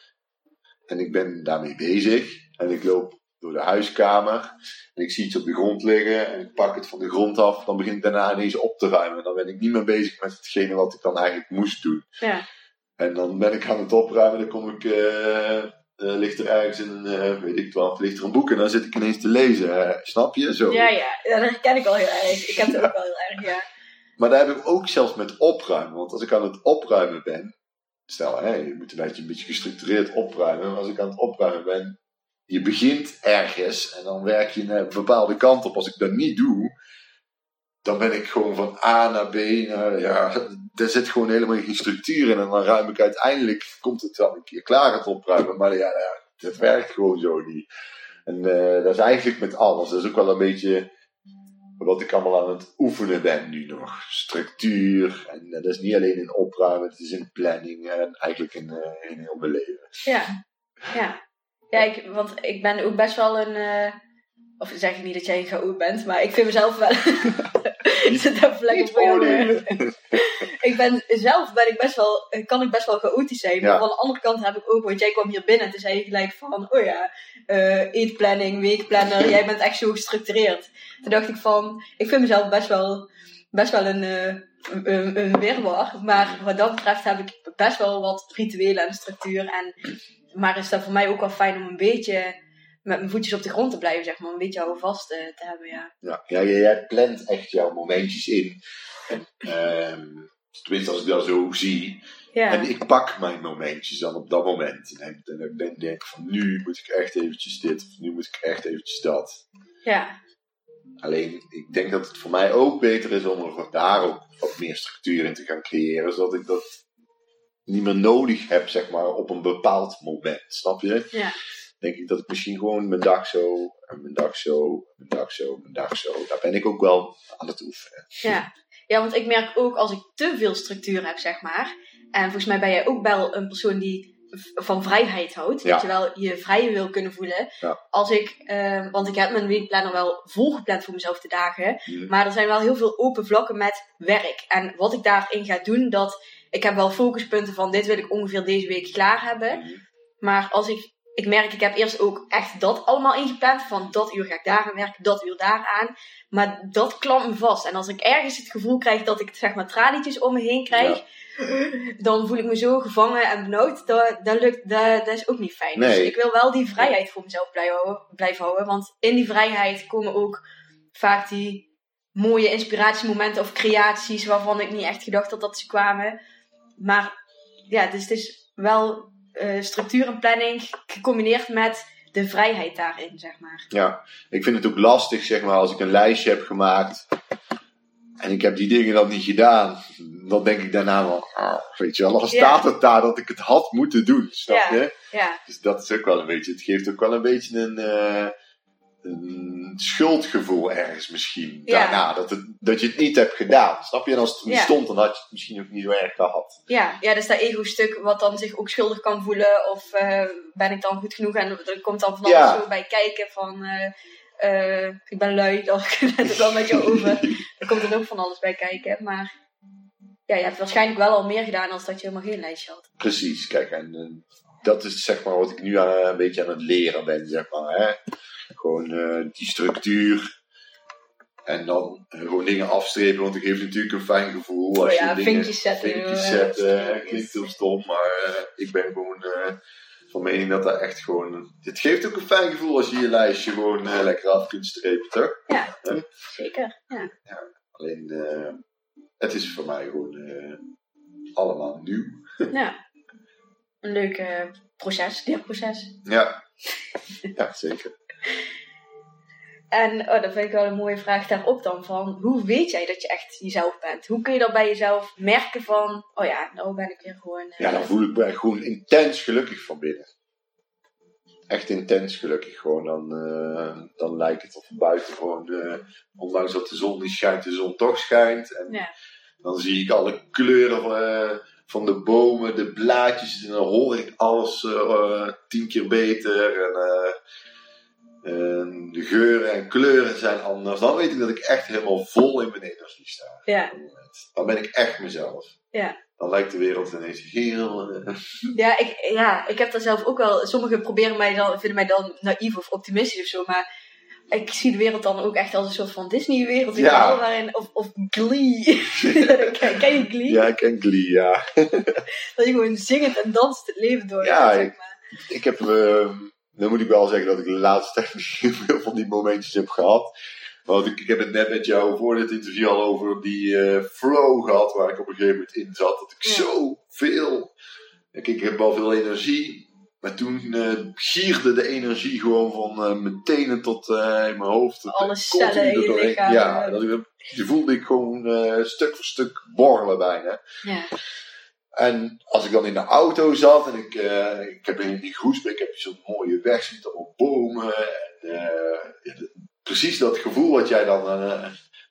S2: En ik ben daarmee bezig. En ik loop door de huiskamer. En ik zie iets op de grond liggen. En ik pak het van de grond af. Dan begin ik daarna ineens op te ruimen. Dan ben ik niet meer bezig met hetgene wat ik dan eigenlijk moest doen.
S1: Ja.
S2: En dan ben ik aan het opruimen. Dan kom ik, eh, ligt er ergens een, eh, weet ik wel, ligt er een boek. En dan zit ik ineens te lezen. snap je? Zo.
S1: Ja, ja, ja, dat herken ik wel heel erg. Ik heb het ook wel heel erg, ja.
S2: Maar daar heb ik ook zelfs met opruimen. Want als ik aan het opruimen ben. Stel, hè, je moet een beetje, een beetje gestructureerd opruimen. Maar als ik aan het opruimen ben. Je begint ergens en dan werk je een bepaalde kant op. Als ik dat niet doe, dan ben ik gewoon van A naar B. Naar, ja, er zit gewoon helemaal geen structuur in. En dan ruim ik uiteindelijk, komt het wel een keer klaar het opruimen. Maar ja, ja dat werkt gewoon zo niet. En eh, dat is eigenlijk met alles. Dat is ook wel een beetje wat ik allemaal aan het oefenen ben nu nog. Structuur. En eh, dat is niet alleen in opruimen, het is in planning en eigenlijk in, eh, in heel mijn leven.
S1: Ja, ja. Ja, ik, want ik ben ook best wel een... eh, of zeg ik niet dat jij een chaot bent, maar ik vind mezelf wel... ik zit even lekker voor jou ik ben zelf ben ik best wel, kan ik best wel chaotisch zijn. Maar
S2: Ja.
S1: van de andere kant heb ik ook, want jij kwam hier binnen en toen zei je gelijk van, oh ja, eh, eetplanning, weekplanner, jij bent echt zo gestructureerd. Toen dacht ik van, ik vind mezelf best wel, best wel een, eh, een, een. Maar wat dat betreft heb ik best wel wat rituelen en structuur. En, maar is dat voor mij ook wel fijn om een beetje met mijn voetjes op de grond te blijven, zeg maar. Een beetje houvast eh, te hebben, ja.
S2: Ja, ja jij, plant echt jouw momentjes in. En, ehm, tenminste, als ik dat zo zie.
S1: Ja,
S2: En ik pak mijn momentjes dan op dat moment. En, en ik denk, denk van nu moet ik echt eventjes dit. Of nu moet ik echt eventjes dat.
S1: ja,
S2: Alleen, ik denk dat het voor mij ook beter is om er daar ook wat meer structuur in te gaan creëren. Zodat ik dat niet meer nodig heb, zeg maar, op een bepaald moment. Snap je?
S1: ja.
S2: Denk ik dat ik misschien gewoon mijn dag zo, en mijn dag zo, mijn dag zo, mijn dag zo. Daar ben ik ook wel aan het oefenen.
S1: Ja. Ja, want ik merk ook als ik te veel structuur heb, zeg maar. En volgens mij ben jij ook wel een persoon die van vrijheid houdt.
S2: Ja.
S1: Dat je wel je vrije wil kunnen voelen.
S2: Ja.
S1: Als ik, eh, want ik heb mijn weekplanner wel volgepland voor mezelf de dagen.
S2: Mhm.
S1: Maar er zijn wel heel veel open vlakken met werk. En wat ik daarin ga doen, dat ik heb wel focuspunten van dit wil ik ongeveer deze week klaar hebben.
S2: Mhm.
S1: Maar als ik, ik merk, ik heb eerst ook echt dat allemaal ingepland. Van dat uur ga ik daar aan werken, dat uur daar aan. Maar dat klampt me vast. En als ik ergens het gevoel krijg dat ik zeg maar tralietjes om me heen krijg. Dan voel ik me zo gevangen en benauwd. Dat, dat, lukt, dat, dat is ook niet fijn. Dus ik wil wel die vrijheid voor mezelf blijven houden, blijven houden. Want in die vrijheid komen ook vaak die mooie inspiratiemomenten of creaties waarvan ik niet echt gedacht had dat ze kwamen. Maar ja, dus het is wel eh, structuur en planning gecombineerd met de vrijheid daarin, zeg maar.
S2: Ja, ik vind het ook lastig, zeg maar, als ik een lijstje heb gemaakt en ik heb die dingen dan niet gedaan, dan denk ik daarna wel, ah, weet je wel,
S1: Ja.
S2: staat het daar dat ik het had moeten doen, snap je?
S1: Ja,
S2: Dus dat is ook wel een beetje, het geeft ook wel een beetje een, eh, een schuldgevoel ergens misschien.
S1: Ja.
S2: Daarna, dat, het, dat je het niet hebt gedaan, snap je? En als het er niet
S1: Ja.
S2: stond, dan had je het misschien ook niet zo erg gehad.
S1: ja, ja, dus dat ego-stuk wat dan zich ook schuldig kan voelen. Of eh, ben ik dan goed genoeg? En er komt dan van alles zo bij kijken van... eh, eh, ik ben lui, had ik het wel met je over. Er komt er ook van alles bij kijken. Maar ja, je hebt waarschijnlijk wel al meer gedaan als dat je helemaal geen lijstje had.
S2: Precies, kijk, en dat is zeg maar wat ik nu aan, een beetje aan het leren ben, zeg maar. Hè? Gewoon eh, die structuur. En dan gewoon dingen afstrepen, want het geeft natuurlijk een fijn gevoel. Als
S1: Oh ja,
S2: je
S1: vinkjes zetten,
S2: Vinkjes
S1: eh,
S2: zetten, klinkt heel stom, maar eh, ik ben gewoon van mening dat dat echt gewoon... Het geeft ook een fijn gevoel als je je lijstje gewoon lekker af kunt strepen, toch?
S1: Ja, zeker. Ja.
S2: Alleen, eh, het is voor mij gewoon allemaal nieuw.
S1: ja. Een leuk proces, leerproces.
S2: Ja, ja zeker.
S1: En oh, dat vind ik wel een mooie vraag daarop dan van, hoe weet jij dat je echt jezelf bent? Hoe kun je dat bij jezelf merken van, oh ja, nou ben ik weer gewoon... eh,
S2: Ja, dan voel ik me gewoon intens gelukkig van binnen. Echt intens gelukkig gewoon. Dan, eh, dan lijkt het of buiten gewoon, eh, ondanks dat de zon niet schijnt, de zon toch schijnt. En
S1: Ja.
S2: dan zie ik alle kleuren van, van de bomen, de blaadjes. En dan hoor ik alles eh, eh, tien keer beter. En, eh, en de geuren en kleuren zijn anders. Dan weet ik dat ik echt helemaal vol in mijn energie sta.
S1: ja.
S2: Dan ben ik echt mezelf.
S1: Ja.
S2: Dan lijkt de wereld ineens heel...
S1: Ja, ik, ja, ik heb daar zelf ook wel. Sommigen proberen mij dan, vinden mij dan naïef of optimistisch of zo, maar ik zie de wereld dan ook echt als een soort van Disney-wereld.
S2: Ja.
S1: waarin, of, of Glee. ken, ken je Glee?
S2: Ja, ik ken Glee, ja.
S1: Dat je gewoon zingend en danst het leven door.
S2: Ja,
S1: zeg
S2: ik-. Ik heb, eh, dan moet ik wel zeggen dat ik de laatste tijd niet heel veel van die momentjes heb gehad. Want ik, ik heb het net met jou voor dit interview al over die eh, flow gehad waar ik op een gegeven moment in zat. Dat ik
S1: Ja.
S2: zoveel, ik, ik heb wel veel energie. Maar toen eh, gierde de energie gewoon van eh, mijn tenen tot eh, in mijn hoofd.
S1: Alle cellen in je lichaam,
S2: Ja, dat, ik- die voelde ik gewoon stuk voor stuk borrelen bijna.
S1: Ja.
S2: En als ik dan in de auto zat en ik, ik heb in die Groesbeek heb je zo'n mooie weg met allemaal bomen. En, precies dat gevoel wat jij dan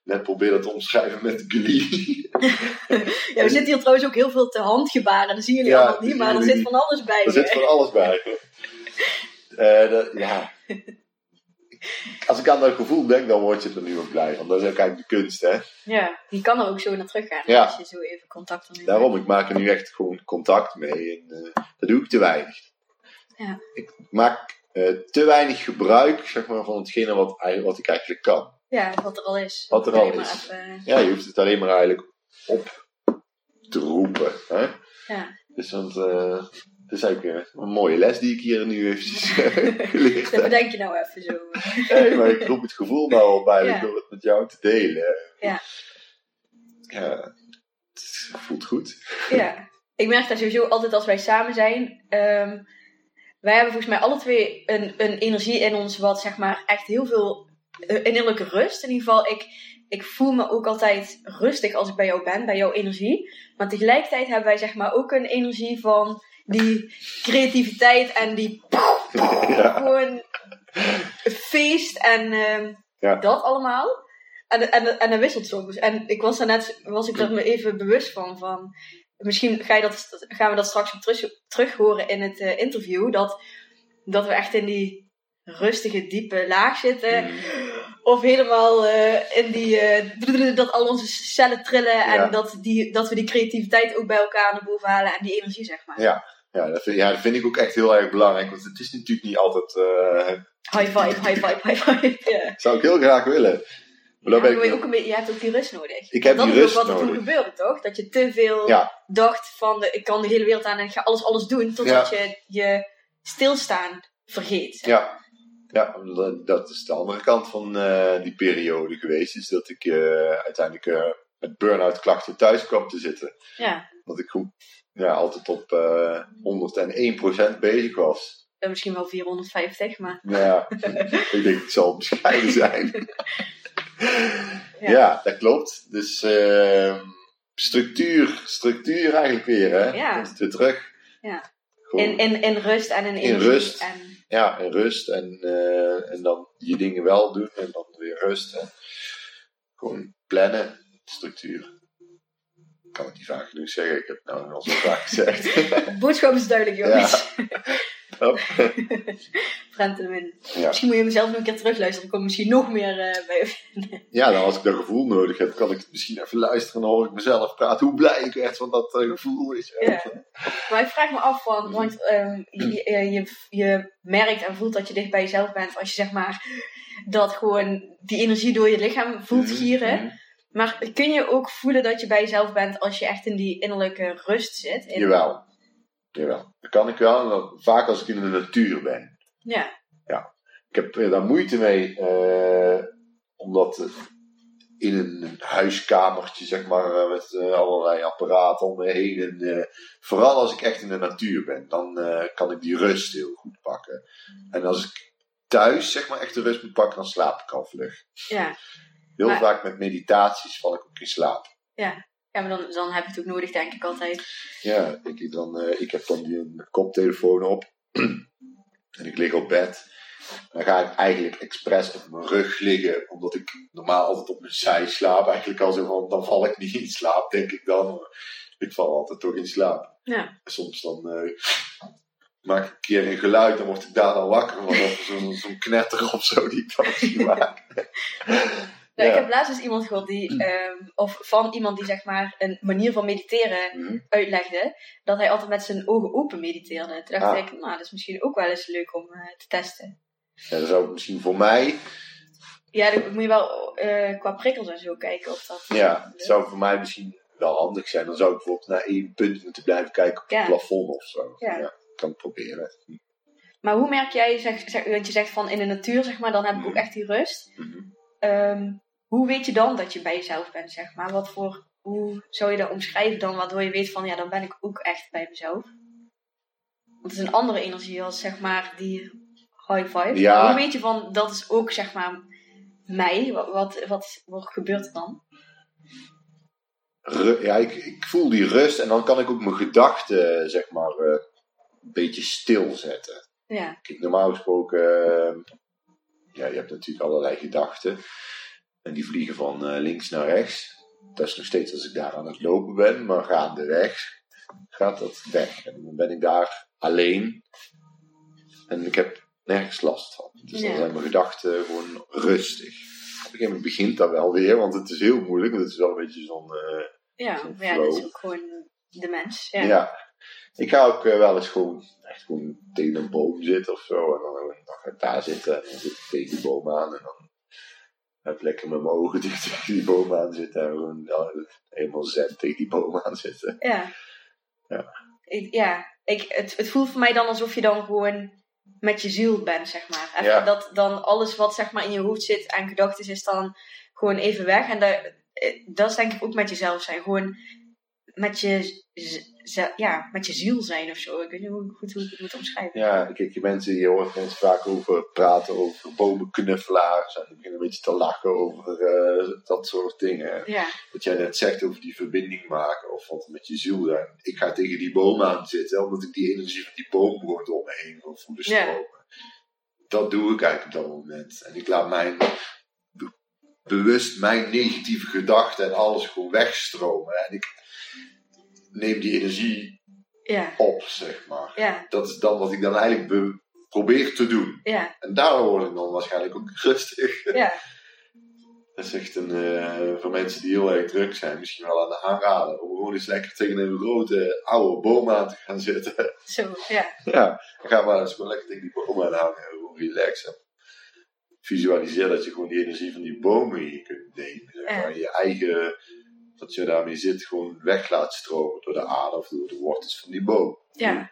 S2: net probeerde te omschrijven met Glee.
S1: ja, we zitten hier trouwens ook heel veel te handgebaren. Dat zien jullie
S2: Ja,
S1: allemaal niet, maar er zit van alles bij.
S2: Daar zit van alles bij. Eh, dat, ja. Als ik aan dat gevoel denk, dan word je er nu ook blij van. Dat is ook eigenlijk de kunst, hè.
S1: Ja, die kan er ook zo naar teruggaan
S2: Ja.
S1: als je zo even contact ermee
S2: Daarom, ik maak er nu echt gewoon contact mee. En eh, dat doe ik te weinig.
S1: Ja.
S2: Ik maak eh, te weinig gebruik zeg maar, van hetgene wat ik eigenlijk kan.
S1: Ja, wat er al is.
S2: Wat er al is.
S1: even-
S2: Ja, je hoeft het alleen maar eigenlijk op te roepen. Hè?
S1: ja.
S2: Dus want, eh, het is eigenlijk eh, een mooie les die ik hier nu eventjes eh, geleerd
S1: Dat
S2: heb.
S1: bedenk je nou even zo.
S2: Nee, maar ik roep het gevoel nou al bij
S1: Ja.
S2: door het met jou te delen.
S1: Ja.
S2: Ja, het voelt goed.
S1: Ja, ik merk dat sowieso altijd als wij samen zijn. ehm, wij hebben volgens mij alle twee een, een energie in ons wat zeg maar echt heel veel eh, innerlijke rust. In ieder geval, ik, ik voel me ook altijd rustig als ik bij jou ben, bij jouw energie. Maar tegelijkertijd hebben wij zeg maar ook een energie van die creativiteit en die
S2: ja.
S1: gewoon feest en ehm,
S2: Ja.
S1: dat allemaal. En, en, en dat wisselt soms. En ik was daar net, was ik er me even bewust van, van misschien ga je dat, gaan we dat straks terug, terug horen in het uh, interview, dat, dat we echt in die rustige, diepe laag zitten.
S2: Mm.
S1: Of helemaal uh, in die, uh, dat al onze cellen trillen
S2: Ja.
S1: en dat, die, dat we die creativiteit ook bij elkaar naar boven halen en die energie, zeg maar.
S2: Ja. Ja dat, vind, ja, dat vind ik ook echt heel erg belangrijk. Want het is natuurlijk niet altijd... eh,
S1: High vibe, high vibe, high vibe. Ja.
S2: zou ik heel graag willen. Maar
S1: Ja,
S2: ik...
S1: ook een beetje, je hebt ook die rust nodig.
S2: Ik heb die
S1: dat is
S2: rust
S1: ook wat er toen
S2: nodig.
S1: gebeurde, toch? Dat je te veel
S2: Ja.
S1: dacht van, de, ik kan de hele wereld aan en ik ga alles, alles doen. Totdat je je stilstaan vergeet.
S2: Ja, ja dat- is de andere kant van eh, die periode geweest. Is dat ik eh, uiteindelijk eh, met burn-out klachten thuis kwam te zitten.
S1: Ja.
S2: Dat ik goed, ja, altijd op eh 101% bezig was.
S1: Eh, Misschien wel 450, maar
S2: Ja, ik denk het zal bescheiden zijn.
S1: Ja.
S2: ja. dat klopt. Dus ehm, structuur, structuur eigenlijk weer, hè?
S1: Ja.
S2: Komt het weer terug.
S1: Ja. In, in, in rust en in
S2: In rust.
S1: En,
S2: Ja, en rust en, eh, en dan je dingen wel doen en dan weer rust. En gewoon plannen, structuur. Ik kan het niet vaak genoeg zeggen, ik heb het nou al zo vaak gezegd.
S1: boodschap is duidelijk, jongens. En Win.
S2: ja.
S1: Misschien moet je hem zelf nog een keer terugluisteren. Dan komt misschien nog meer eh, bij.
S2: ja, dan als ik dat gevoel nodig heb, kan ik het misschien even luisteren en dan hoor ik mezelf praten. Hoe blij ik werd van dat eh, gevoel. Je.
S1: Ja. Maar ik vraag me af van, want ehm, je, je, je, je merkt en voelt dat je dicht bij jezelf bent als je zeg maar dat gewoon die energie door je lichaam voelt
S2: Mhm,
S1: gieren.
S2: mhm.
S1: Maar kun je ook voelen dat je bij jezelf bent als je echt in die innerlijke rust zit? In,
S2: Jawel. Jawel. Dat kan ik wel. Vaak als ik in de natuur ben.
S1: Ja,
S2: Ik heb daar moeite mee, eh, omdat in een huiskamertje, zeg maar, eh, met eh, allerlei apparaten om me heen. En, vooral als ik echt in de natuur ben, dan kan ik die rust heel goed pakken. En als ik thuis, zeg maar, echt de rust moet pakken, dan slaap ik al vlug.
S1: ja.
S2: Heel
S1: Maar-
S2: vaak met meditaties val ik ook in slaap.
S1: ja maar dan, dan heb je het ook nodig, denk ik altijd.
S2: Ja, ik, dan, eh, ik heb dan die een koptelefoon op. en ik lig op bed. Dan ga ik eigenlijk expres op mijn rug liggen. Omdat ik normaal altijd op mijn zij slaap. Eigenlijk al zo van, dan val ik niet in slaap, denk ik dan. Ik val altijd toch in slaap.
S1: Ja.
S2: Soms dan eh, maak ik een keer een geluid. Dan word ik daar dan wakker van. Of zo'n zo'n knetter of zo die ik dan maak.
S1: Nou,
S2: Ja.
S1: Ik heb laatst eens iemand gehoord die, ehm, of van iemand die zeg maar een manier van mediteren
S2: Mhm.
S1: uitlegde, dat hij altijd met zijn ogen open mediteerde. Toen dacht
S2: Ah.
S1: ik, nou, dat is misschien ook wel eens leuk om eh, te testen.
S2: Ja, dat zou misschien voor mij
S1: Ja, dan moet je wel eh, qua prikkels en zo kijken of dat...
S2: Ja, het zou voor mij misschien wel handig zijn. Dan zou ik bijvoorbeeld naar één punt moeten blijven kijken op het
S1: Ja.
S2: plafond of zo.
S1: Ja.
S2: kan ik proberen.
S1: Maar hoe merk jij, zeg, zeg, want je zegt van in de natuur, zeg maar, dan heb ik ook echt die rust.
S2: Mhm.
S1: Ehm, hoe weet je dan dat je bij jezelf bent, zeg maar? Wat voor, hoe zou je dat omschrijven dan, waardoor je weet van, ja, dan ben ik ook echt bij mezelf? Want het is een andere energie als, zeg maar, die high.
S2: Ja.
S1: Hoe weet je van, dat is ook, zeg maar, mij? Wat, wat, wat, wat gebeurt er dan?
S2: Ru- ja, ik, ik voel die rust en dan kan ik ook mijn gedachten, zeg maar, eh, een beetje stilzetten.
S1: Ja,
S2: Kijk, normaal gesproken, eh, ja, je hebt natuurlijk allerlei gedachten. En die vliegen van eh, links naar rechts. Dat is nog steeds als ik daar aan het lopen ben, maar gaandeweg gaat dat weg. En dan ben ik daar alleen. En ik heb nergens last van. Dus dan zijn mijn gedachten gewoon rustig. Op een gegeven moment begint dat wel weer, want het is heel moeilijk. Want het is wel een beetje zo'n... eh,
S1: ja, ja dat is ook gewoon de mens.
S2: ja.
S1: Ja.
S2: Ik ga ook eh, wel eens gewoon, echt gewoon tegen een boom zitten of zo. En dan, dan ga ik daar zitten en dan zit ik tegen die boom aan. En dan heb lekker met mijn ogen dicht tegen die boom aan zitten. En gewoon helemaal zen tegen die boom aan zitten.
S1: Ja.
S2: Ja.
S1: Ik, ja, ik, het, het voelt voor mij dan alsof je dan gewoon met je ziel bent, zeg maar. Even
S2: Ja.
S1: Dat dan alles wat zeg maar in je hoofd zit aan gedachten is dan gewoon even weg. En dat, eh, dat is denk ik ook met jezelf zijn. Gewoon met je, ja, met je ziel zijn of zo. Ik weet niet hoe, goed hoe ik het moet omschrijven.
S2: Ja, kijk, je, mensen, je hoort mensen vaak over praten over bomenknuffelaars. En die beginnen een beetje te lachen over eh, dat soort dingen.
S1: Ja,
S2: wat jij net zegt over die verbinding maken of wat met je ziel zijn. Ik ga tegen die boom aan zitten, omdat ik die energie van die boom gewoon door me heen wil voelen
S1: Ja.
S2: stromen. Dat doe ik eigenlijk op dat moment. En ik laat mijn, bewust mijn negatieve gedachten en alles gewoon wegstromen. En ik neem die energie
S1: Ja,
S2: op, zeg maar.
S1: ja,
S2: Dat is dan wat ik dan eigenlijk be- probeer te doen.
S1: ja,
S2: En daardoor word ik dan waarschijnlijk ook rustig.
S1: ja.
S2: Dat is echt een, eh, voor mensen die heel erg druk zijn, misschien wel aan de aanrader. Om gewoon eens lekker tegen een grote oude boom aan te gaan zitten.
S1: Zo, ja.
S2: ja, dan ga maar eens gewoon lekker tegen die boom aan hangen. Gewoon relaxen. Visualiseer dat je gewoon die energie van die bomen in je kunt nemen. Zeg maar. Je eigen, dat je daarmee zit, gewoon weg laat stromen door de aarde of door de wortels van die boom.
S1: Ja.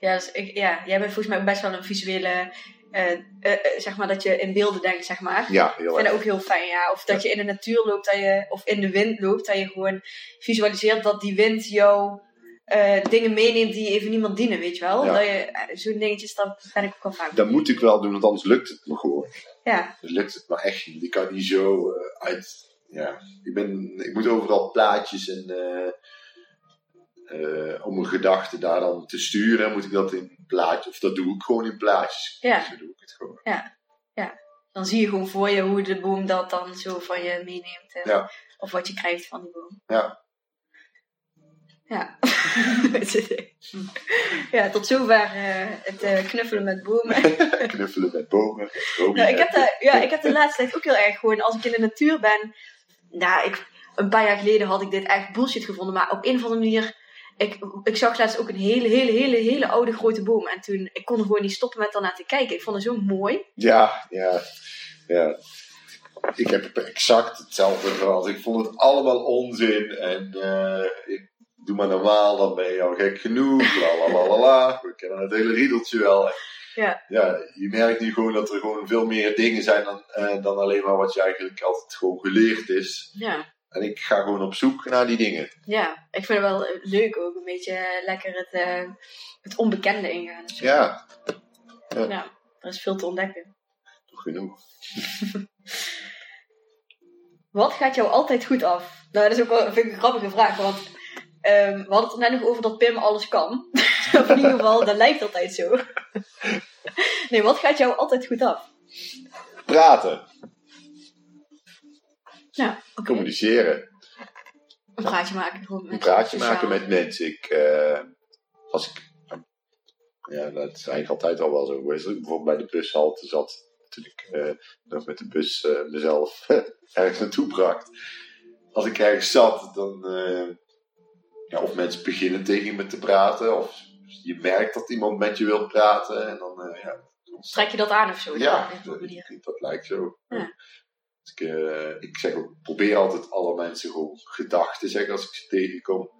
S1: Ja, dus ik, ja, jij bent volgens mij ook best wel een visuele, eh, eh, eh, zeg maar, dat je in beelden denkt, zeg maar.
S2: Ja,
S1: Ik
S2: heel
S1: vind
S2: erg.
S1: dat ook heel fijn, ja. Of dat je in de natuur loopt, dat je, of in de wind loopt, dat je gewoon visualiseert dat die wind jou dingen meeneemt die even niemand dienen, weet je wel.
S2: Ja.
S1: Dat je, zo'n dingetjes, dat ben ik ook wel vaak.
S2: Dat moet ik wel doen, want anders lukt het me gewoon.
S1: Ja,
S2: Dus lukt het maar echt niet. Ik kan niet zo uit. Ja, ik, ben, ik moet overal plaatjes en. eh, eh, om mijn gedachten daar dan te sturen, moet ik dat in plaatjes. Of dat doe ik gewoon in plaatjes.
S1: Ja.
S2: Zo doe ik het gewoon.
S1: dan zie je gewoon voor je hoe de boom dat dan zo van je meeneemt.
S2: Ja.
S1: Of wat je krijgt van die boom.
S2: Ja.
S1: Ja. ja, tot zover eh, het knuffelen met bomen.
S2: Knuffelen met bomen.
S1: Nou, ik, heb de, ja, ik heb de laatste tijd ook heel erg gewoon, als ik in de natuur ben. Nou, ik, een paar jaar geleden had ik dit echt bullshit gevonden, maar op een of andere manier. Ik, ik zag laatst ook een hele, hele, hele, hele oude grote boom. En toen, ik kon er gewoon niet stoppen met daarnaar te kijken. Ik vond het zo mooi.
S2: Ja, ja, ja. Ik heb exact hetzelfde gehad. Ik vond het allemaal onzin. En eh, ik doe maar normaal, dan ben je al gek genoeg. La la la la la. We kennen het hele riedeltje wel.
S1: Ja.
S2: ja, je merkt nu gewoon dat er gewoon veel meer dingen zijn dan, eh, dan alleen maar wat je eigenlijk altijd gewoon geleerd is.
S1: Ja.
S2: En ik ga gewoon op zoek naar die dingen.
S1: Ja, ik vind het wel leuk ook. Een beetje lekker het, eh, het onbekende ingaan.
S2: Ja,
S1: ja, er is veel te ontdekken.
S2: toch genoeg.
S1: Wat gaat jou altijd goed af? Nou, dat is ook wel vind ik een grappige vraag, want ehm, we hadden het er net nog over dat Pim alles kan. of in ieder geval, dat lijkt altijd zo. nee, wat gaat jou altijd goed af?
S2: Praten,
S1: Ja,
S2: communiceren.
S1: Een praatje maken. Met
S2: een praatje
S1: sociaal.
S2: maken met mensen. Ik, eh, als ik, ja, dat is eigenlijk altijd al wel zo geweest. Als ik bijvoorbeeld bij de bushalte zat, toen ik eh, nog met de bus eh, mezelf ergens naartoe bracht. Als ik ergens zat, dan, ja, of mensen beginnen tegen me te praten, of je merkt dat iemand met je wil praten, en dan, eh, ja,
S1: Trek je dat aan of zo?
S2: ja, dat, lijkt zo.
S1: Ja.
S2: Dus ik, eh, ik zeg ook, probeer altijd alle mensen gewoon gedachten te zeggen als ik ze tegenkom.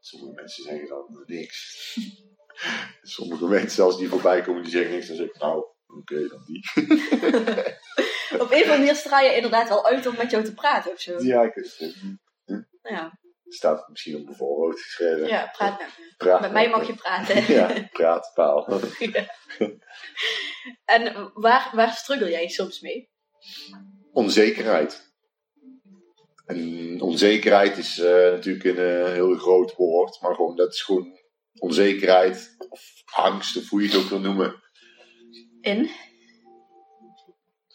S2: Sommige mensen zeggen dan niks. sommige mensen, zelfs die voorbij komen, die zeggen niks. Dan zeg ik, nou, oké, dan die.
S1: Op een of andere manier straal je inderdaad wel uit om met jou te praten of zo.
S2: Ja, ik weet het.
S1: Ja,
S2: Staat misschien op mijn voorhoofd geschreven.
S1: ja praat met me.
S2: Praat
S1: Met mij mag je praten.
S2: Ja, praatpaal.
S1: En waar, waar struggle jij soms mee?
S2: Onzekerheid. En onzekerheid is eh, natuurlijk een eh, heel groot woord, maar gewoon, dat is gewoon onzekerheid of angst, of hoe je het ook wil noemen.
S1: In?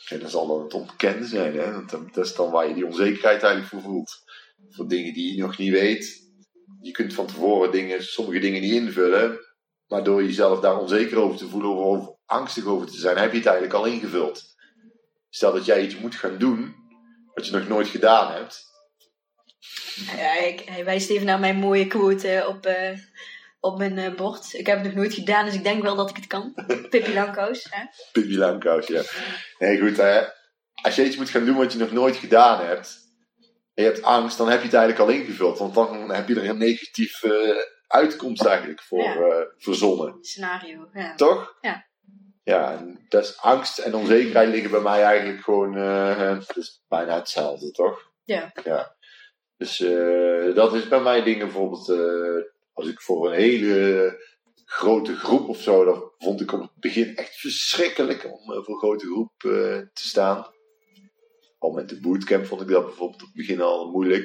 S2: En dat zal dan het ontkennen zijn, hè? Want dat dat is dan waar je die onzekerheid eigenlijk voor voelt. Voor dingen die je nog niet weet. Je kunt van tevoren dingen, sommige dingen niet invullen, maar door jezelf daar onzeker over te voelen of angstig over te zijn, heb je het eigenlijk al ingevuld. Stel dat jij iets moet gaan doen, wat je nog nooit gedaan hebt.
S1: Ja, ik, hij wijst even naar mijn mooie quote op, eh, op mijn eh, bord. Ik heb het nog nooit gedaan, dus ik denk wel dat ik het kan. Pippi Langkous. Hè?
S2: Pippi Langkous, ja. Nee, goed, hè. Als je iets moet gaan doen wat je nog nooit gedaan hebt, en je hebt angst, dan heb je het eigenlijk al ingevuld. Want dan heb je er een negatieve uitkomst eigenlijk voor
S1: Ja.
S2: eh, verzonnen.
S1: Scenario. Ja.
S2: Toch?
S1: Ja.
S2: Ja, en dus angst en onzekerheid liggen bij mij eigenlijk gewoon, eh, het is bijna hetzelfde, toch?
S1: Ja.
S2: Ja. Dus eh, dat is bij mij dingen bijvoorbeeld, eh, als ik voor een hele grote groep of zo, dan vond ik op het begin echt verschrikkelijk om eh, voor een grote groep eh, te staan. Al met de bootcamp vond ik dat bijvoorbeeld op het begin al moeilijk.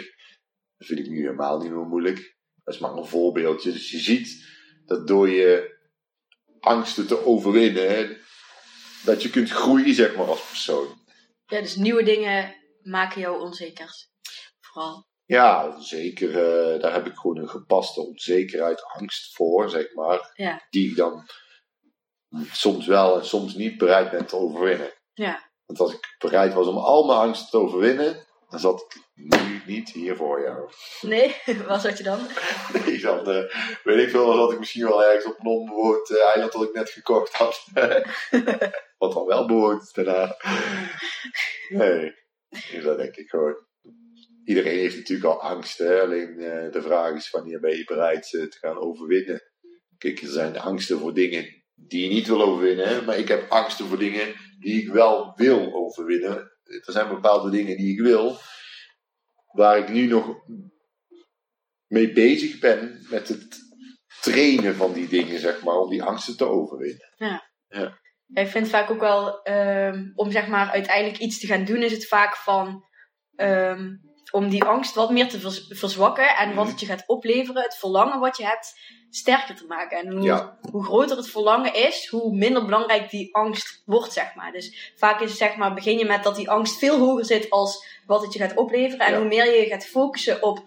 S2: Dat vind ik nu helemaal niet meer moeilijk. Dat is maar een voorbeeldje. Dus je ziet dat door je angsten te overwinnen, hè, dat je kunt groeien, zeg maar, als persoon.
S1: Ja, dus nieuwe dingen maken jou onzeker. Vooral.
S2: Ja, zeker. eh, daar heb ik gewoon een gepaste onzekerheid, angst voor, zeg maar.
S1: Ja.
S2: Die ik dan soms wel en soms niet bereid ben te overwinnen.
S1: Ja.
S2: Want als ik bereid was om al mijn angsten te overwinnen, dan zat ik nu niet hier voor jou.
S1: Nee, wat zat je dan?
S2: Nee, eh, weet ik veel, dan zat ik misschien wel ergens op een onbewoond eh, eiland dat ik net gekocht had. Wat dan wel bewoond is daarna. Nee, dus dat denk ik gewoon. Iedereen heeft natuurlijk al angst, hè? alleen eh, de vraag is wanneer ben je bereid eh, te gaan overwinnen. Kijk, er zijn angsten voor dingen die je niet wil overwinnen, maar ik heb angsten voor dingen die ik wel wil overwinnen. Er zijn bepaalde dingen die ik wil, waar ik nu nog mee bezig ben met het trainen van die dingen, zeg maar, om die angsten te overwinnen.
S1: Ja, ik vind vaak ook wel, ehm, om zeg maar uiteindelijk iets te gaan doen, is het vaak van, ehm, om die angst wat meer te verzwakken en wat
S2: Mhm.
S1: het je gaat opleveren, het verlangen wat je hebt, sterker te maken. En hoe,
S2: Ja.
S1: hoe groter het verlangen is, hoe minder belangrijk die angst wordt, zeg maar. Dus vaak is het, zeg maar, begin je met dat die angst veel hoger zit als wat het je gaat opleveren. En
S2: Ja.
S1: hoe meer je gaat focussen op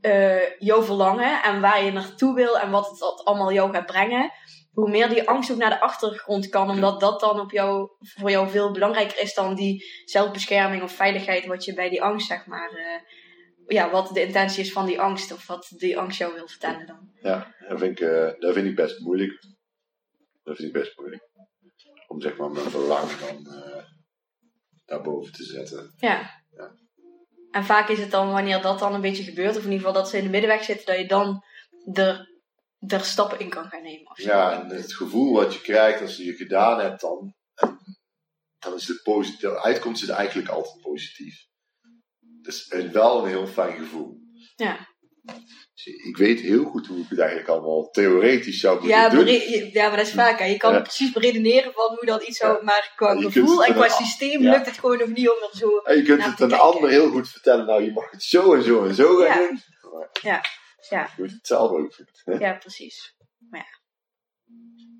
S1: eh, jouw verlangen en waar je naartoe wil en wat het allemaal jou gaat brengen, hoe meer die angst ook naar de achtergrond kan, omdat dat dan op jou, voor jou veel belangrijker is dan die zelfbescherming of veiligheid wat je bij die angst, zeg maar, eh, ja, wat de intentie is van die angst of wat die angst jou wil vertellen dan.
S2: Ja, dat vind ik, eh, dat vind ik best moeilijk. Dat vind ik best moeilijk. Om zeg maar mijn verlangen dan eh, daarboven te zetten.
S1: Ja.
S2: Ja.
S1: En vaak is het dan wanneer dat dan een beetje gebeurt, of in ieder geval dat ze in de middenweg zitten, dat je dan er, er stappen in kan gaan nemen.
S2: Ja, en het gevoel wat je krijgt als je het gedaan hebt dan, dan is de, de uitkomst is eigenlijk altijd positief. Dus het wel een heel fijn gevoel.
S1: Ja.
S2: Dus ik weet heel goed hoe ik het eigenlijk allemaal theoretisch zou moeten
S1: Ja,
S2: doen.
S1: bere- ja, maar dat is vaak. Hè. Je kan
S2: Ja.
S1: precies beredeneren van hoe dat iets zou,
S2: Ja.
S1: maar qua
S2: Je
S1: gevoel en qua
S2: een-
S1: systeem lukt het gewoon nog niet om er zo.
S2: En je kunt het een ander heel goed vertellen. Nou, je mag het zo en zo en zo gaan
S1: Ja.
S2: doen. Maar
S1: Ja. Ja.
S2: Je moet het zelf.
S1: Ja, precies.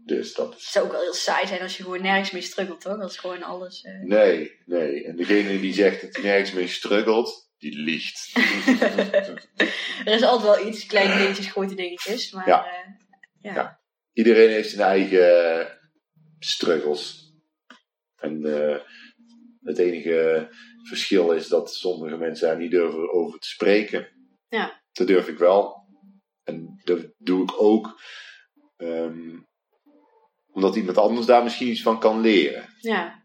S2: Dus dat
S1: Het
S2: is...
S1: zou ook wel heel saai zijn als je gewoon nergens mee struggelt, toch? Dat is gewoon alles. eh.
S2: Nee, nee. En degene die zegt dat hij nergens mee struggelt, die liegt.
S1: er is altijd wel iets, kleine dingetjes, grote dingetjes. Maar
S2: Ja.
S1: eh, ja.
S2: Ja. Iedereen heeft zijn eigen struggles. En eh, het enige verschil is dat sommige mensen daar niet durven over te spreken.
S1: Ja.
S2: Dat durf ik wel. En dat doe ik ook. ehm, omdat iemand anders daar misschien iets van kan leren.
S1: ja.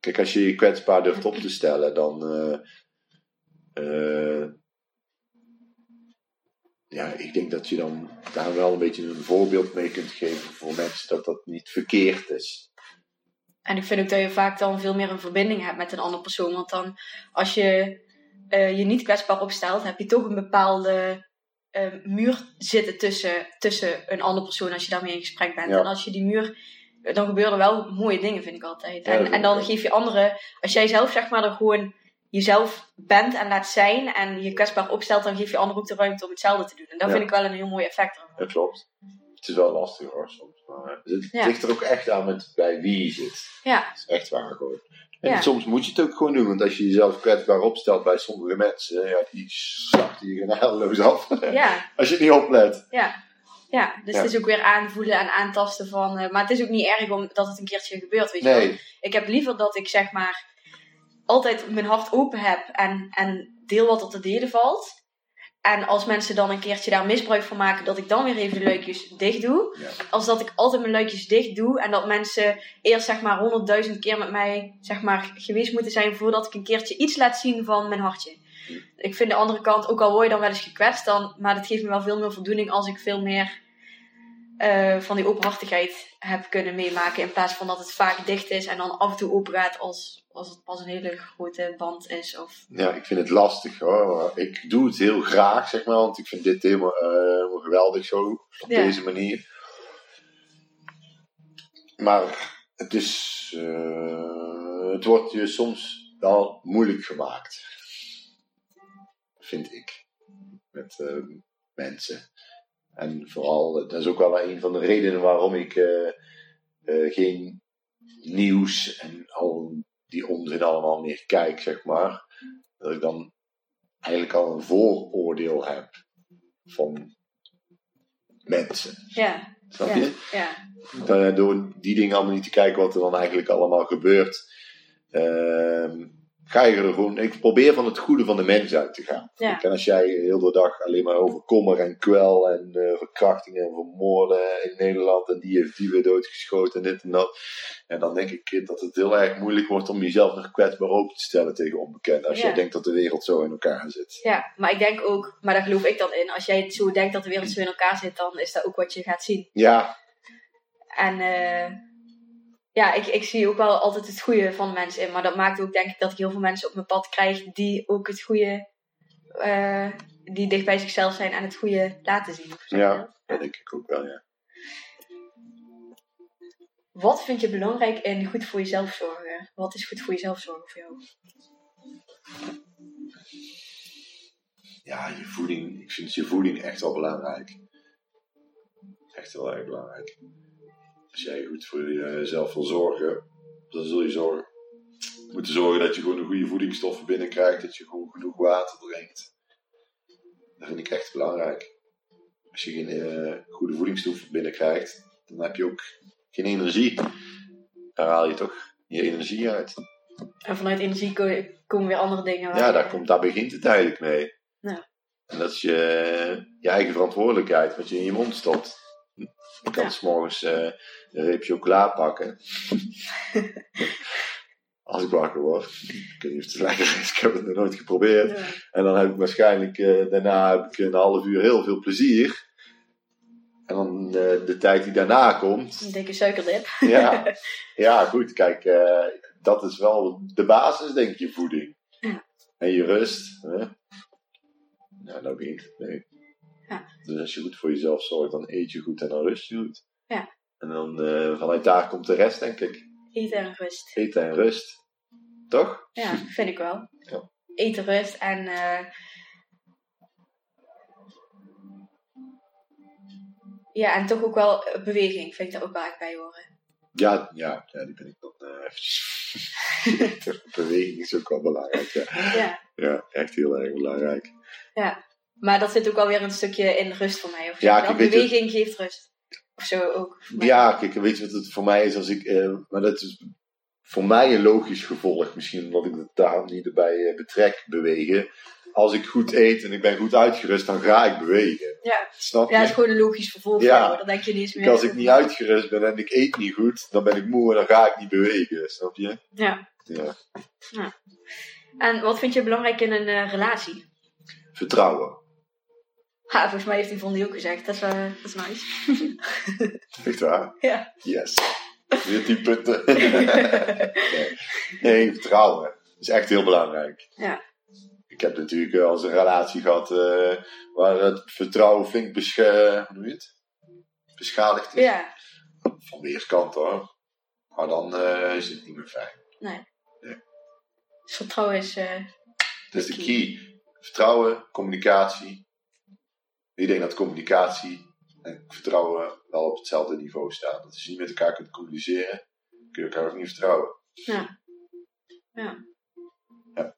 S2: Kijk, als je je kwetsbaar durft op te stellen, dan. eh, eh, ja, ik denk dat je dan daar wel een beetje een voorbeeld mee kunt geven voor mensen dat dat niet verkeerd is.
S1: En ik vind ook dat je vaak dan veel meer een verbinding hebt met een andere persoon. Want dan, als je eh, je niet kwetsbaar opstelt, heb je toch een bepaalde eh, muur zitten tussen, tussen een andere persoon als je daarmee in gesprek bent.
S2: Ja.
S1: En als je die muur, dan gebeuren wel mooie dingen, vind ik altijd. En, en dan geef je anderen, als jij zelf zeg maar er gewoon jezelf bent en laat zijn en je kwetsbaar opstelt, dan geef je anderen ook de ruimte om hetzelfde te doen. En dat
S2: Ja.
S1: vind ik wel een heel mooi effect ervan.
S2: Dat klopt. Het is wel lastig hoor soms. Maar het ligt er ook echt aan met bij wie je zit.
S1: Ja,
S2: Dat is echt waar gewoon. En
S1: Ja.
S2: soms moet je het ook gewoon doen. Want als je jezelf kwetsbaar opstelt bij sommige mensen, ja, die slachten je genadeloos af.
S1: ja.
S2: als je het niet oplet.
S1: Ja. Ja, dus
S2: Ja.
S1: het is ook weer aanvoelen en aantasten van. eh, maar het is ook niet erg omdat het een keertje gebeurt, weet je wel.
S2: Nee,
S1: Ik heb liever dat ik zeg maar altijd mijn hart open heb en, en deel wat er te delen valt. En als mensen dan een keertje daar misbruik van maken, dat ik dan weer even de luikjes dicht doe.
S2: Ja.
S1: Als dat ik altijd mijn luikjes dicht doe en dat mensen eerst zeg maar honderdduizend keer met mij zeg maar geweest moeten zijn voordat ik een keertje iets laat zien van mijn hartje.
S2: Hm.
S1: Ik vind de andere kant, ook al word je dan wel eens gekwetst, dan, maar dat geeft me wel veel meer voldoening als ik veel meer eh, van die openhartigheid heb kunnen meemaken. In plaats van dat het vaak dicht is en dan af en toe open gaat als, als het pas een hele grote band is. Of,
S2: ja, ik vind het lastig hoor. Ik doe het heel graag, zeg maar. Want ik vind dit helemaal, eh, helemaal geweldig zo. Op
S1: Ja.
S2: deze manier. Maar het is... eh, het wordt je soms wel moeilijk gemaakt. Vind ik. Met mensen. En vooral, dat is ook wel een van de redenen waarom ik eh, eh, geen nieuws en al die onzin allemaal meer kijk, zeg maar, dat ik dan eigenlijk al een vooroordeel heb van mensen.
S1: Ja,
S2: Snap
S1: ja,
S2: je?
S1: ja,
S2: door die dingen allemaal niet te kijken wat er dan eigenlijk allemaal gebeurt, ehm, ga je er gewoon. Ik probeer van het goede van de mens uit te gaan.
S1: ja.
S2: En als jij heel de dag alleen maar over kommer en kwel en eh, verkrachtingen en vermoorden in Nederland en die heeft die weer doodgeschoten en dit en dat. En dan denk ik dat het heel erg moeilijk wordt om jezelf nog kwetsbaar open te stellen tegen onbekenden. Als
S1: Ja.
S2: je denkt dat de wereld zo in elkaar zit.
S1: Ja, maar ik denk ook, maar daar geloof ik dan in. Als jij zo denkt dat de wereld zo in elkaar zit, dan is dat ook wat je gaat zien.
S2: Ja,
S1: En eh, ja, ik, ik zie ook wel altijd het goede van mensen in. Maar dat maakt ook denk ik dat ik heel veel mensen op mijn pad krijg die ook het goede, eh, die dicht bij zichzelf zijn en het goede laten zien.
S2: Ja.
S1: dat?
S2: dat denk ik ook wel, ja.
S1: Wat vind je belangrijk in goed voor jezelf zorgen? Wat is goed voor jezelf zorgen voor jou?
S2: Ja, je voeding. Ik vind je voeding echt wel belangrijk. Echt heel erg belangrijk. Als jij goed voor jezelf wil zorgen, dan zul je zorgen. moeten zorgen dat je gewoon een goede voedingsstoffen binnenkrijgt. Dat je gewoon genoeg water drinkt. Dat vind ik echt belangrijk. Als je geen eh, goede voedingsstoffen binnenkrijgt, dan heb je ook geen energie. Daar haal je toch je energie uit.
S1: En vanuit energie ko- komen weer andere dingen.
S2: Ja,
S1: je-
S2: daar, komt, daar begint het eigenlijk mee.
S1: Ja.
S2: En dat is je, je eigen verantwoordelijkheid wat je in je mond stopt. Je kan
S1: Ja.
S2: s morgens eh, een reep chocola pakken. Als ik wakker word. Ik weet niet of het lekker is, ik heb het nog nooit geprobeerd.
S1: Ja.
S2: En dan heb ik waarschijnlijk, eh, daarna heb ik een half uur heel veel plezier. En dan eh, de tijd die daarna komt,
S1: Een dikke suikerdip.
S2: ja, ja, goed. Kijk, dat is wel de basis, denk ik, je voeding.
S1: Ja.
S2: En je rust. Hè? Nou, daar begint het mee.
S1: Ja.
S2: Dus als je goed voor jezelf zorgt, dan eet je goed en dan rust je goed.
S1: Ja.
S2: En dan eh, vanuit daar komt de rest, denk ik.
S1: Eten en rust.
S2: Eten en rust. Toch?
S1: Ja, vind ik wel.
S2: Ja.
S1: Eten, rust en... eh, Ja, en toch ook wel beweging vind ik daar ook wel echt bij horen.
S2: Ja, ja, ja die ben ik dan eventjes. Beweging is ook wel belangrijk. Ja.
S1: Ja.
S2: ja, echt heel erg belangrijk.
S1: Maar dat zit ook wel weer een stukje in rust voor mij. Of
S2: Ja, je-
S1: beweging geeft rust. Of zo ook.
S2: Ja, kijk, weet je wat het voor mij is als ik. eh, maar dat is voor mij een logisch gevolg, misschien omdat ik het daar niet erbij eh, betrek, bewegen. Als ik goed eet en ik ben goed uitgerust, dan ga ik bewegen.
S1: Ja.
S2: Snap je?
S1: Ja, het is gewoon een logisch vervolg.
S2: Ja.
S1: Dan denk je niet meer.
S2: als ik niet uitgerust ben en ik eet niet goed, dan ben ik moe en dan ga ik niet bewegen. Snap je?
S1: Ja.
S2: Ja.
S1: En wat vind je belangrijk in een eh, relatie?
S2: Vertrouwen.
S1: Ha, volgens mij heeft Von die ook gezegd. Dat is, dat is nice.
S2: Echt waar?
S1: Ja.
S2: Yes. Weer 10 punten. nee. nee, vertrouwen. Is echt heel belangrijk.
S1: Ja.
S2: Ik heb natuurlijk wel eens een relatie gehad eh, waar het vertrouwen flink besche- hoe noem je het? beschadigd is.
S1: ja.
S2: Van weerskanten hoor. Maar dan eh, is het niet meer fijn.
S1: Dus vertrouwen is... eh,
S2: Dat is de key. Vertrouwen, communicatie. Ik denk dat communicatie en vertrouwen wel op hetzelfde niveau staan. Dat als je niet met elkaar kunt communiceren, kun je elkaar ook niet vertrouwen.
S1: ja. Ja.
S2: Ja.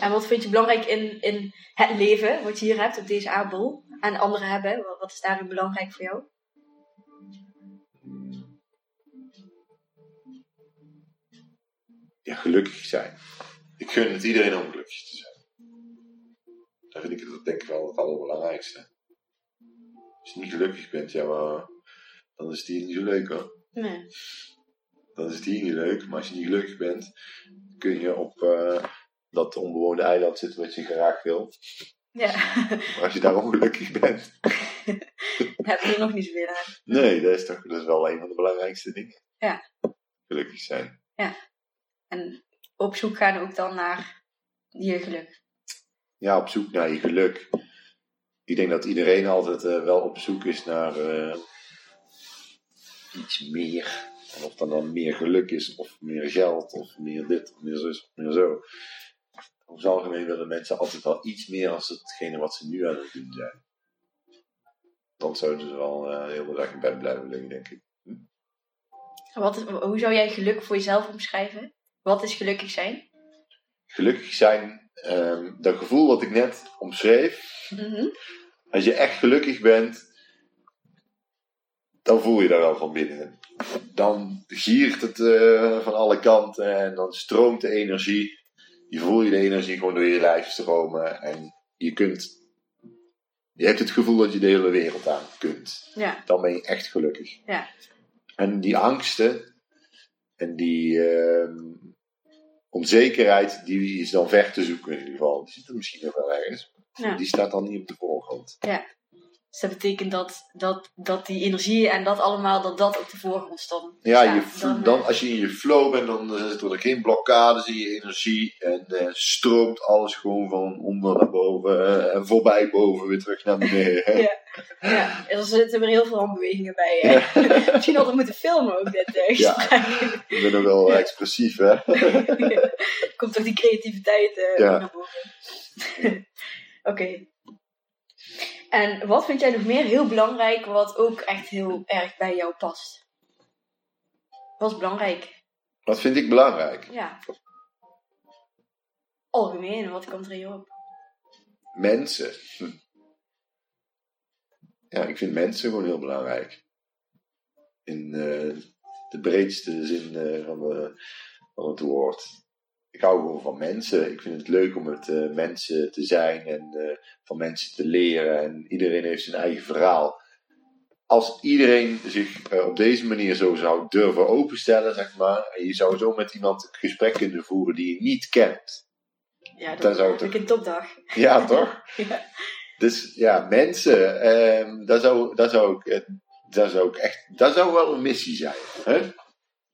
S1: En wat vind je belangrijk in, in het leven wat je hier hebt op deze aardbol? En anderen hebben? Wat- Wat is daarin belangrijk voor jou?
S2: Ja, gelukkig zijn. Ik gun het iedereen om gelukkig te zijn. Dat vind ik dat denk ik wel het allerbelangrijkste. Als je niet gelukkig bent, ja, maar, dan is het hier niet zo leuk hoor.
S1: Nee.
S2: Dan is het hier niet leuk, maar als je niet gelukkig bent, kun je op eh, dat onbewoonde eiland zitten wat je graag wil.
S1: Ja.
S2: Maar als je daar ongelukkig bent,
S1: heb je er nog niet zoveel aan.
S2: nee, dat is toch dat is wel een van de belangrijkste dingen.
S1: Ja.
S2: Gelukkig zijn.
S1: En op zoek gaan ook dan naar je geluk.
S2: Ja, op zoek naar je geluk. Ik denk dat iedereen altijd eh, wel op zoek is naar eh, iets meer. En of dat dan meer geluk is, of meer geld, of meer dit, of meer zus, of meer zo. Over het algemeen willen mensen altijd wel iets meer als hetgene wat ze nu aan het doen zijn. Dan zouden ze wel eh, heel de dag in bed blijven liggen, denk ik.
S1: Wat, is- hoe zou jij geluk voor jezelf omschrijven? Wat is gelukkig zijn?
S2: Gelukkig zijn, ehm, dat gevoel wat ik net omschreef,
S1: Mhm.
S2: als je echt gelukkig bent, dan voel je dat wel van binnen. Dan giert het eh, van alle kanten en dan stroomt de energie. Je voel je de energie gewoon door je lijf stromen en je kunt. Je hebt het gevoel dat je de hele wereld aan kunt.
S1: Ja.
S2: Dan ben je echt gelukkig.
S1: Ja.
S2: En die angsten en die ehm, onzekerheid, die is dan ver te zoeken in ieder geval. Die zit er misschien nog wel ergens.
S1: Ja.
S2: Die staat dan niet op de voorgrond.
S1: Dus dat betekent dat, dat, dat die energie en dat allemaal, dat dat op de voorgrond stond.
S2: Ja,
S1: Ja,
S2: je,
S1: dan,
S2: dan,
S1: eh,
S2: als je in je flow bent, dan eh, zit er geen blokkades in je energie. En eh, stroomt alles gewoon van onder naar boven. eh, en voorbij boven weer terug naar beneden.
S1: Ja. Ja, er zitten weer heel veel handbewegingen bij. Hè? Misschien hadden we moeten filmen ook dit
S2: Ja. Ik ben ook wel expressief, hè.
S1: Komt toch die creativiteit
S2: Ja.
S1: naar boven. Oké. En wat vind jij nog meer heel belangrijk, wat ook echt heel erg bij jou past? Wat is belangrijk?
S2: Wat vind ik belangrijk?
S1: Ja. Algemeen, wat komt er in je op?
S2: Mensen. Ja, ik vind mensen gewoon heel belangrijk. In eh, de breedste zin eh, van, de, van het woord. Ik hou gewoon van mensen. Ik vind het leuk om met eh, mensen te zijn en van mensen te leren. En iedereen heeft zijn eigen verhaal. Als iedereen zich op deze manier zo zou durven openstellen, zeg maar. En je zou zo met iemand het gesprek kunnen voeren die je niet kent.
S1: Ja, dat
S2: Dan zou
S1: ik een topdag.
S2: Ja, toch?
S1: Ja.
S2: Dus ja, mensen, ehm dat, zou, dat, zou ik, eh, dat zou ik echt, dat zou wel een missie zijn. Hè?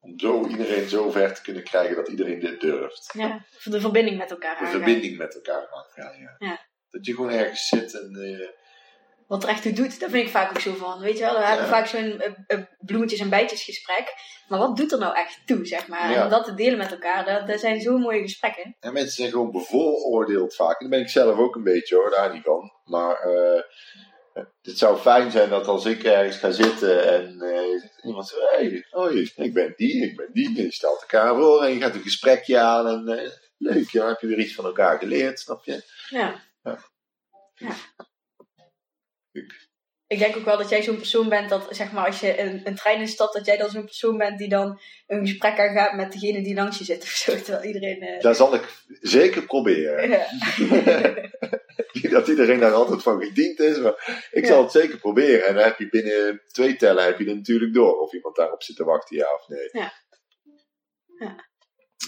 S2: Om zo iedereen zo ver te kunnen krijgen dat iedereen dit durft.
S1: Ja, de verbinding met elkaar
S2: De
S1: aangaan.
S2: verbinding met elkaar aangaan. Ja.
S1: Ja.
S2: Dat je gewoon ergens zit en eh,
S1: Wat er echt toe doet, daar vind ik vaak ook zo van. Weet je wel, we hebben vaak zo'n eh, eh, bloemetjes- en bijtjesgesprek. Maar wat doet er nou echt toe, zeg maar?
S2: Ja.
S1: En dat te delen met elkaar, dat, dat zijn zo mooie gesprekken.
S2: en mensen zijn gewoon bevooroordeeld vaak. En daar ben ik zelf ook een beetje hoor, daar niet van. Maar eh, het zou fijn zijn dat als ik ergens ga zitten en iemand zegt, hey, ik ben die, ik ben die. En je stelt elkaar voor en je gaat een gesprekje aan en leuk, ja, dan heb je weer iets van elkaar geleerd, snap je?
S1: Ja.
S2: Ja.
S1: Ja.
S2: Ik-
S1: Ik denk ook wel dat jij zo'n persoon bent dat, zeg maar, als je een, een trein instapt, dat jij dan zo'n persoon bent die dan een gesprek aangaat met degene die langs je zit of zo. Terwijl iedereen. eh,
S2: Dat zal ik zeker proberen.
S1: ja.
S2: Niet dat iedereen daar altijd van gediend is, maar ik
S1: Ja.
S2: zal het zeker proberen. En dan heb je binnen twee tellen heb je er natuurlijk door of iemand daarop zit te wachten, ja of nee.
S1: Ja. Ja.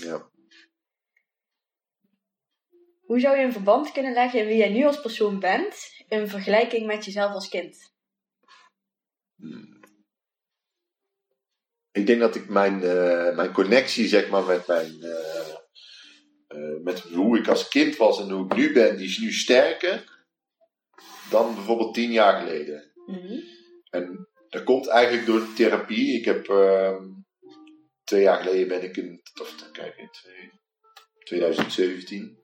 S2: Ja.
S1: Hoe zou je een verband kunnen leggen in wie jij nu als persoon bent in vergelijking met jezelf als kind?
S2: Hmm. Ik denk dat ik mijn, eh, mijn connectie, zeg maar, met mijn. eh, eh, met hoe ik als kind was en hoe ik nu ben, die is nu sterker dan bijvoorbeeld tien jaar geleden.
S1: Mhm.
S2: En dat komt eigenlijk door therapie. Ik heb ehm, twee jaar geleden ben ik een, of kijk ik, twee- 2017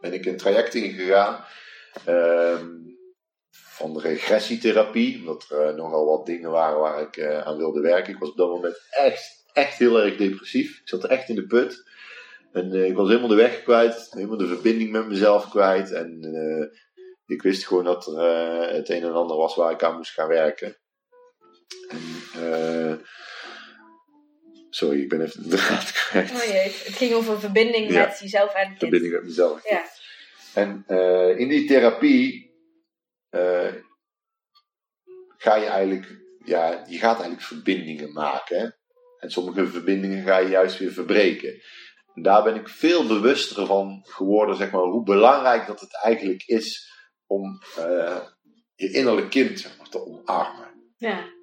S2: ben ik een traject ingegaan ehm, van regressietherapie, omdat er eh, nogal wat dingen waren waar ik eh, aan wilde werken. Ik was op dat moment echt, echt heel erg depressief. Ik zat echt in de put. En eh, ik was helemaal de weg kwijt, helemaal de verbinding met mezelf kwijt. En ik wist gewoon dat er het een en ander was waar ik aan moest gaan werken. En, sorry, ik ben even de draad kwijt.
S1: Oh jee, het ging over verbinding
S2: Ja.
S1: met jezelf en.
S2: Verbinding met mezelf.
S1: Ja.
S2: En in die therapie eh, ga je eigenlijk, ja, je gaat eigenlijk verbindingen maken. Hè? En sommige verbindingen ga je juist weer verbreken. En daar ben ik veel bewuster van geworden, zeg maar, hoe belangrijk dat het eigenlijk is om eh, je innerlijk kind zeg maar, te omarmen.
S1: Ja.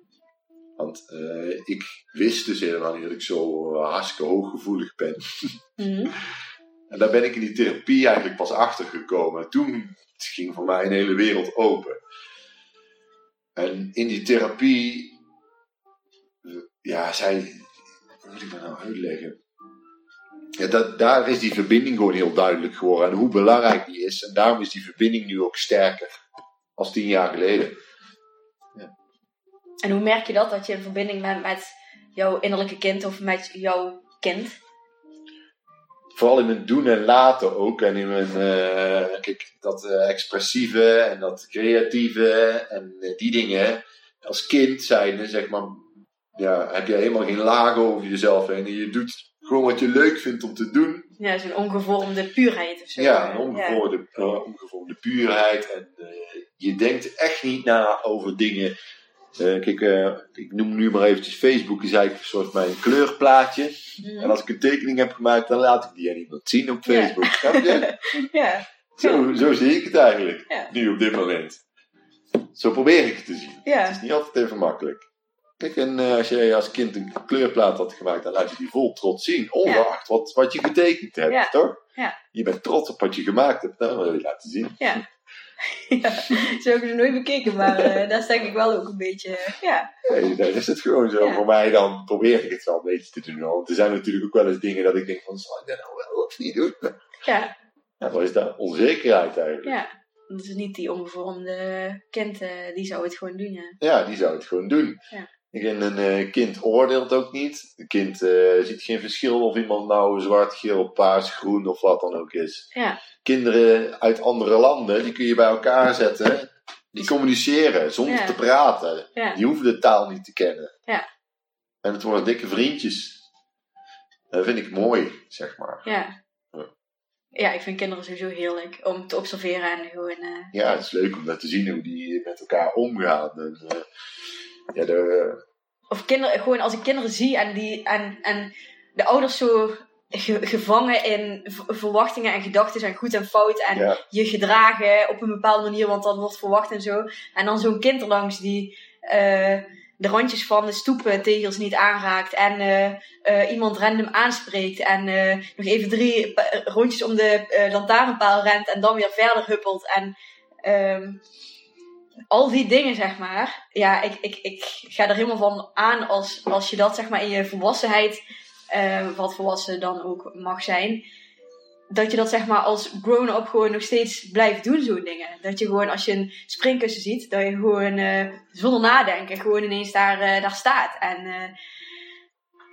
S2: Want eh, ik wist dus helemaal niet dat ik zo hartstikke hooggevoelig ben.
S1: Mhm.
S2: En daar ben ik in die therapie eigenlijk pas achter gekomen. Toen ging voor mij een hele wereld open. En in die therapie, ja, zij, hoe moet ik dat nou uitleggen? Ja, dat, daar is die verbinding gewoon heel duidelijk geworden. En hoe belangrijk die is. En daarom is die verbinding nu ook sterker. Als tien jaar geleden.
S1: En hoe merk je dat, dat je in verbinding bent met jouw innerlijke kind of met jouw kind?
S2: Vooral in mijn doen en laten ook. En in mijn, eh, kijk, dat eh, expressieve en dat creatieve en eh, die dingen. Als kind zijnde, zeg maar, ja, heb je helemaal geen lagen over jezelf heen. En je doet gewoon wat je leuk vindt om te doen.
S1: Ja, zo'n ongevormde puurheid of zo.
S2: Ja, een ongevormde, uh, ongevormde puurheid. En uh, je denkt echt niet na over dingen. Uh, kijk, ik noem nu maar eventjes Facebook, is eigenlijk een soort mijn kleurplaatje. Mm. En als ik een tekening heb gemaakt, dan laat ik die aan iemand zien op Facebook. Snap je?
S1: ja.
S2: Zo, zo zie ik het eigenlijk,
S1: Ja.
S2: nu op dit moment. Zo probeer ik het te zien.
S1: Ja.
S2: Het is niet altijd even makkelijk. Kijk, en uh, als jij als kind een kleurplaat had gemaakt, dan laat je die vol trots zien. Ongeacht wat, wat je getekend hebt, toch?
S1: Ja.
S2: Je bent trots op wat je gemaakt hebt. Dat wil je laten zien.
S1: Ja. ja. Zo heb ik het nooit bekeken, maar eh dat is denk ik wel ook een beetje. eh, ja.
S2: Nee, dan is het gewoon zo.
S1: Ja.
S2: Voor mij dan probeer ik het wel een beetje te doen. Want er zijn natuurlijk ook wel eens dingen dat ik denk van, zal ik dat nou wel of niet doen?
S1: Ja.
S2: Ja, wat is dat? Onzekerheid eigenlijk.
S1: ja. Dat is niet die ongevormde kind, eh, die zou het gewoon doen, ja.
S2: Ja, die zou het gewoon doen.
S1: Ja.
S2: Een eh, kind oordeelt ook niet. Een kind eh, ziet geen verschil of iemand nou zwart, geel, paars, groen of wat dan ook is.
S1: Ja.
S2: Kinderen uit andere landen, die kun je bij elkaar zetten. Die communiceren zonder
S1: Ja.
S2: te praten.
S1: Ja.
S2: Die hoeven de taal niet te kennen.
S1: Ja.
S2: En het worden dikke vriendjes. Dat vind ik mooi, zeg maar.
S1: Ja.
S2: Ja.
S1: Ik vind kinderen sowieso heerlijk om te observeren en gewoon. eh,
S2: Ja, het is leuk om dat te zien hoe die met elkaar omgaan. En, ja, de,
S1: of kinderen, gewoon als ik kinderen zie en, die, en, en de ouders zo ge- gevangen in verwachtingen en gedachten zijn goed en fout. En
S2: ja,
S1: je gedragen op een bepaalde manier, want dat wordt verwacht en zo. En dan zo'n kind erlangs die eh, de randjes van de stoeptegels niet aanraakt. En eh, eh, iemand random aanspreekt. En eh, nog even drie rondjes om de eh, lantaarnpaal rent. En dan weer verder huppelt. En ehm, al die dingen, zeg maar. Ja, ik, ik, ik ga er helemaal van aan als, als je dat zeg maar in je volwassenheid, eh, wat volwassen dan ook mag zijn, dat je dat zeg maar als grown-up gewoon nog steeds blijft doen, zo'n dingen. Dat je gewoon als je een springkussen ziet, dat je gewoon eh, zonder nadenken gewoon ineens daar, eh, daar staat. En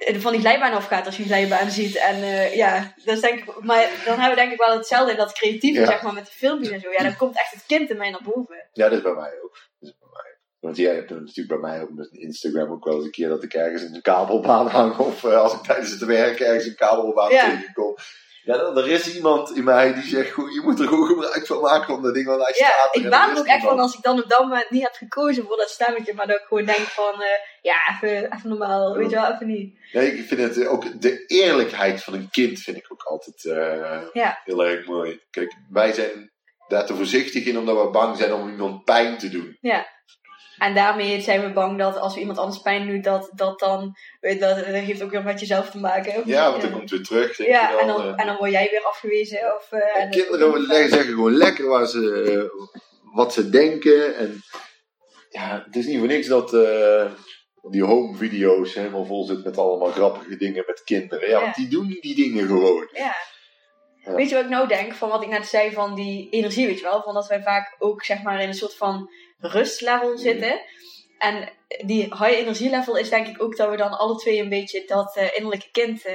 S1: van die glijbaan afgaat als je een glijbaan ziet. En eh, ja, dat is denk ik, maar dan hebben we denk ik wel hetzelfde in dat creatieve,
S2: Ja.
S1: zeg maar, met de filmpjes en zo. Ja, dan komt echt het kind in mij naar boven.
S2: ja, dat is bij mij ook. Dat is bij mij. Want jij hebt natuurlijk bij mij ook met Instagram ook wel eens een keer dat ik ergens een kabelbaan hang. Of eh, als ik tijdens het werk ergens een kabelbaan
S1: Ja.
S2: tegenkom. Ja, dan, er is iemand in mij die zegt, goed, je moet er gewoon gebruik van maken van dat ding, want hij
S1: Ja,
S2: staat er
S1: ik
S2: en
S1: baal
S2: er
S1: ook echt van als ik dan op dat moment niet heb gekozen voor dat stemmetje, maar dat ik gewoon denk van, eh, ja, even, even normaal, weet je wel, even niet.
S2: Nee, ik vind het eh, ook, de eerlijkheid van een kind vind ik ook altijd eh,
S1: Ja.
S2: heel erg mooi. Kijk, wij zijn daar te voorzichtig in omdat we bang zijn om iemand pijn te doen.
S1: En daarmee zijn we bang dat als we iemand anders pijn doen, dat, dat dan, dat, dat heeft ook weer met jezelf te maken.
S2: Ja, want dan komt weer terug. Denk
S1: Ja,
S2: je
S1: en
S2: dan, eh.
S1: en dan word jij weer afgewezen. Of, eh,
S2: En
S1: en
S2: kinderen leggen, zeggen gewoon lekker waar ze, eh, wat ze denken. En ja, het is niet voor niks dat die home video's helemaal vol zit met allemaal grappige dingen met kinderen. Ja,
S1: Ja.
S2: want die doen die dingen gewoon.
S1: Ja.
S2: Ja.
S1: Weet je wat ik nou denk van wat ik net zei van die energie, weet je wel? Van dat wij vaak ook zeg maar in een soort van rustlevel zitten. En die high energielevel is denk ik ook dat we dan alle twee een beetje dat eh, innerlijke kind. eh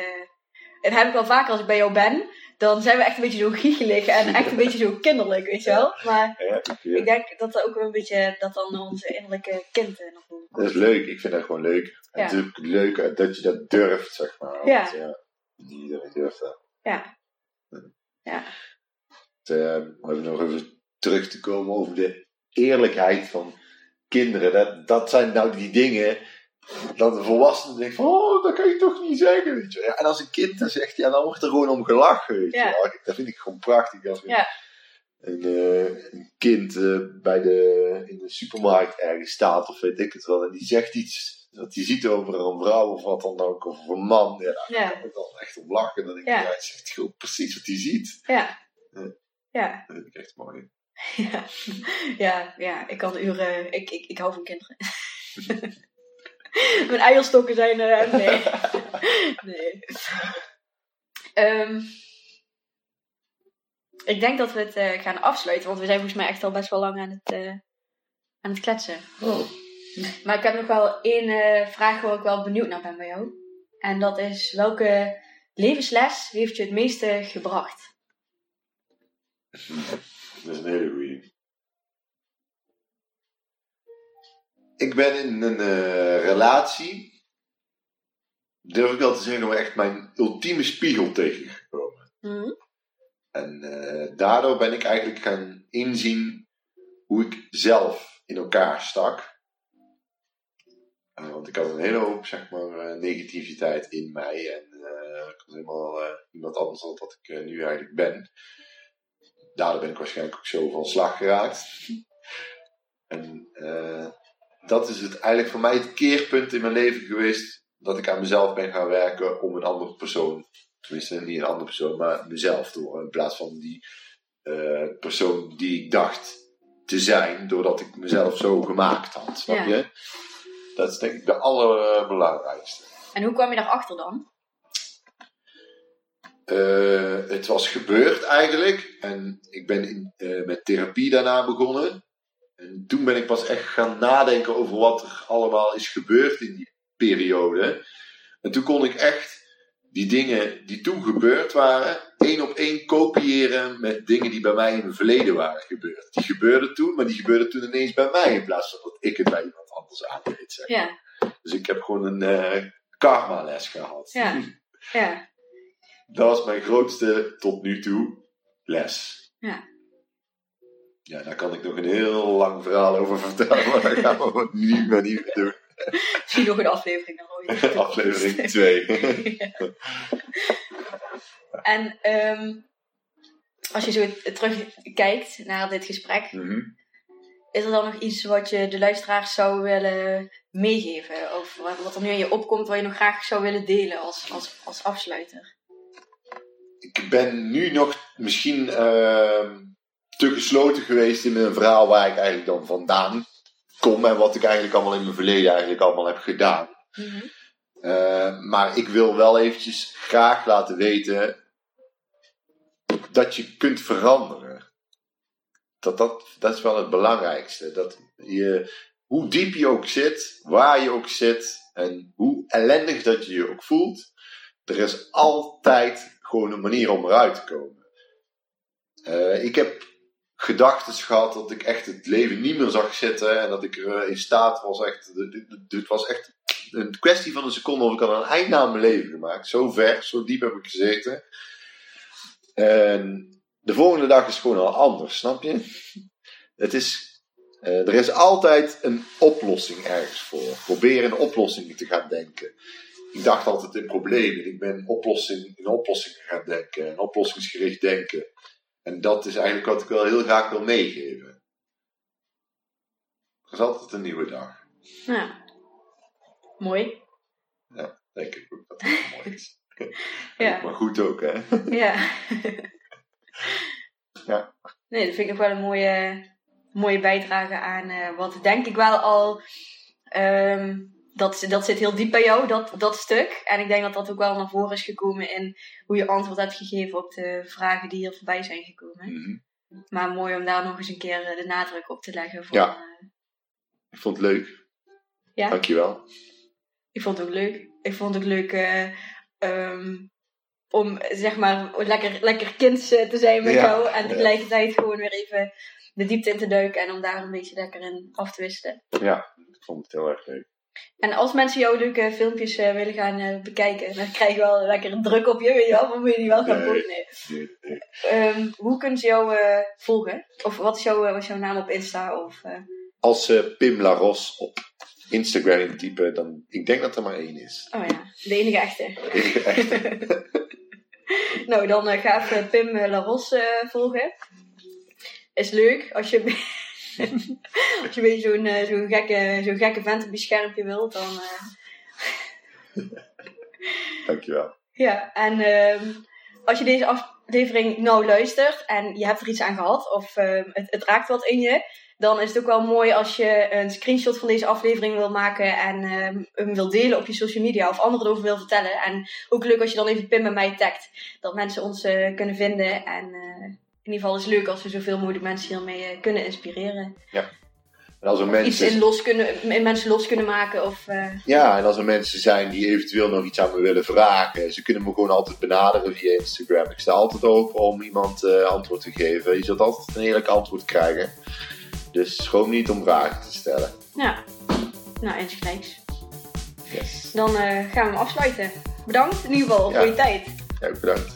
S1: en dat heb ik wel vaker als ik bij jou ben. Dan zijn we echt een beetje zo giechelig en echt een beetje zo kinderlijk, weet je wel? Maar
S2: Ja, ik,
S1: denk dat dat ook wel een beetje, dat dan onze innerlijke kind eh, boven
S2: dat is leuk. Ik vind dat gewoon leuk. En
S1: Ja.
S2: Het is ook leuk dat je dat durft, zeg maar.
S1: Ja.
S2: Want, ja niet iedereen durft dat.
S1: Ja. Ja.
S2: Eh, om even nog even terug te komen over de eerlijkheid van kinderen. Dat, dat zijn nou die dingen dat een volwassene denkt van, oh, dat kan je toch niet zeggen. Weet je. Ja, en als een kind dan zegt, ja, dan wordt er gewoon om gelachen. Weet je.
S1: Ja.
S2: wel. Dat vind ik gewoon prachtig. Als een,
S1: Ja.
S2: een, eh, een kind eh, bij de, in de supermarkt ergens staat of weet ik het wel. En die zegt iets dat hij ziet over een vrouw of wat dan ook. Of een man. Ja, daar
S1: Ja.
S2: kan ik dan echt om lachen. Dan denk ik,
S1: Ja.
S2: hij zegt gewoon precies wat hij ziet.
S1: Ja.
S2: Ja.
S1: Ja.
S2: Dat vind ik echt mooi.
S1: Ja, ja, ja ik kan uren. Ik, ik, ik hou van kinderen. Mijn eierstokken zijn. eh, nee. nee. Ehm, ik denk dat we het eh, gaan afsluiten, want we zijn volgens mij echt al best wel lang aan het, eh, aan het kletsen. Maar ik heb nog wel één vraag waar ik wel benieuwd naar ben bij jou. En dat is welke levensles heeft je het meeste gebracht?
S2: Dat is een hele goeie. Ik ben in een eh, relatie, durf ik wel te zeggen, waar echt mijn ultieme spiegel tegengekomen.
S1: Mhm.
S2: En eh, daardoor ben ik eigenlijk gaan inzien hoe ik zelf in elkaar stak. Eh, want ik had een hele hoop, zeg maar, eh, negativiteit in mij. En eh, ik was helemaal eh, iemand anders dan dat ik nu eigenlijk ben. Daardoor ben ik waarschijnlijk ook zo van slag geraakt. En eh, dat is het eigenlijk voor mij het keerpunt in mijn leven geweest. Dat ik aan mezelf ben gaan werken om een andere persoon. Tenminste, niet een andere persoon, maar mezelf te worden. In plaats van die eh, persoon die ik dacht te zijn. Doordat ik mezelf zo gemaakt had. Snap
S1: Ja.
S2: je? Dat is denk ik de allerbelangrijkste.
S1: En hoe kwam je daarachter dan?
S2: Eh, het was gebeurd eigenlijk. En ik ben in, eh, met therapie daarna begonnen. En toen ben ik pas echt gaan nadenken over wat er allemaal is gebeurd in die periode. En toen kon ik echt die dingen die toen gebeurd waren, één op één kopiëren met dingen die bij mij in het verleden waren gebeurd. Die gebeurden toen, maar die gebeurden toen ineens bij mij in plaats van dat ik het bij iemand anders aandeed. Zeg.
S1: Ja,
S2: Dus ik heb gewoon een eh karma les gehad.
S1: Ja. ja.
S2: Dat was mijn grootste tot nu toe les.
S1: Ja.
S2: Ja, daar kan ik nog een heel lang verhaal over vertellen, maar dat gaan we nu maar niet meer doen.
S1: Misschien nog een aflevering dan ooit.
S2: Aflevering 2.
S1: En ehm, als je zo terugkijkt naar dit gesprek,
S2: Mhm.
S1: is er dan nog iets wat je de luisteraars zou willen meegeven? Of wat wat er nu in je opkomt, wat je nog graag zou willen delen als, als, als afsluiter?
S2: Ik ben nu nog misschien ehm, te gesloten geweest in mijn verhaal waar ik eigenlijk dan vandaan kom en wat ik eigenlijk allemaal in mijn verleden eigenlijk allemaal heb gedaan.
S1: Mhm.
S2: Uh, maar ik wil wel eventjes graag laten weten dat je kunt veranderen. Dat, dat, dat is wel het belangrijkste. Dat je, hoe diep je ook zit, waar je ook zit en hoe ellendig dat je je ook voelt, er is altijd gewoon een manier om eruit te komen. Uh, ik heb gedachten gehad dat ik echt het leven niet meer zag zitten en dat ik er in staat was echt, het was echt een kwestie van een seconde of ik had een einde aan mijn leven gemaakt. Zo ver, zo diep heb ik gezeten. En de volgende dag is gewoon al anders, snap je? Het is, uh, er is altijd een oplossing ergens voor. Probeer in oplossingen te gaan denken. Ik dacht altijd in problemen. Ik ben oplossing, in oplossingen gaan denken. En oplossingsgericht denken. En dat is eigenlijk wat ik wel heel graag wil meegeven. Er is altijd een nieuwe dag.
S1: Ja. Mooi.
S2: Ja, denk ik ook dat het mooi is.
S1: ja.
S2: Maar goed ook, hè?
S1: Ja.
S2: ja.
S1: Nee, dat vind ik nog wel een mooie, mooie bijdrage aan uh, wat denk ik wel al. Um, dat, dat zit heel diep bij jou, dat, dat stuk. En ik denk dat dat ook wel naar voren is gekomen in hoe je antwoord hebt gegeven op de vragen die hier voorbij zijn gekomen.
S2: Mm -hmm.
S1: Maar mooi om daar nog eens een keer de nadruk op te leggen. Van,
S2: ja. Uh, ik vond het leuk.
S1: Ja.
S2: Dankjewel.
S1: Ik vond het ook leuk. Ik vond het ook leuk uh, um, om zeg maar lekker, lekker kind te zijn met
S2: ja.
S1: jou. En tegelijkertijd gewoon weer even de diepte in te duiken en om daar een beetje lekker in af te wisselen.
S2: Ja, ik vond het heel erg leuk.
S1: En als mensen jouw leuke filmpjes uh, willen gaan uh, bekijken, dan krijg je wel lekker druk op je, weet je wel, maar moet je die wel gaan.
S2: Nee.
S1: nee. Um, hoe kunnen ze jou uh, volgen? Of wat is, jouw, wat is jouw naam op Insta? Of,
S2: Als ze Pim Laros op Instagram intypen, dan ik denk dat er maar één is.
S1: Oh ja, de enige echte.
S2: De enige echte.
S1: nou, dan ga even Pim Laros volgen. Is leuk als je. Als je een beetje zo'n uh, zo'n gekke, zo'n gekke vent op je schermpje wilt, dan. Uh...
S2: Dankjewel.
S1: Ja, en uh, als je deze aflevering nou luistert en je hebt er iets aan gehad, of uh, het, het, raakt wat in je, dan is het ook wel mooi als je een screenshot van deze aflevering wil maken en hem wil delen op je social media of anderen erover wil vertellen. En ook leuk als je dan even Pim en mij tagt, dat mensen ons uh, kunnen vinden en in ieder geval is het leuk als we zoveel mogelijk mensen hiermee uh, kunnen inspireren.
S2: Ja, En als er
S1: iets
S2: mensen,
S1: in, los kunnen, in mensen los kunnen maken. Of, eh,
S2: ja, en als er mensen zijn die eventueel nog iets aan me willen vragen, ze kunnen me gewoon altijd benaderen via Instagram. Ik sta altijd open om iemand eh, antwoord te geven. Je zult altijd een eerlijk antwoord krijgen. Dus schroom niet om vragen te stellen.
S1: ja, nou, insgelijks.
S2: Yes.
S1: Dan eh, gaan we hem afsluiten. Bedankt in ieder geval
S2: Ja.
S1: voor je tijd.
S2: Ja, bedankt.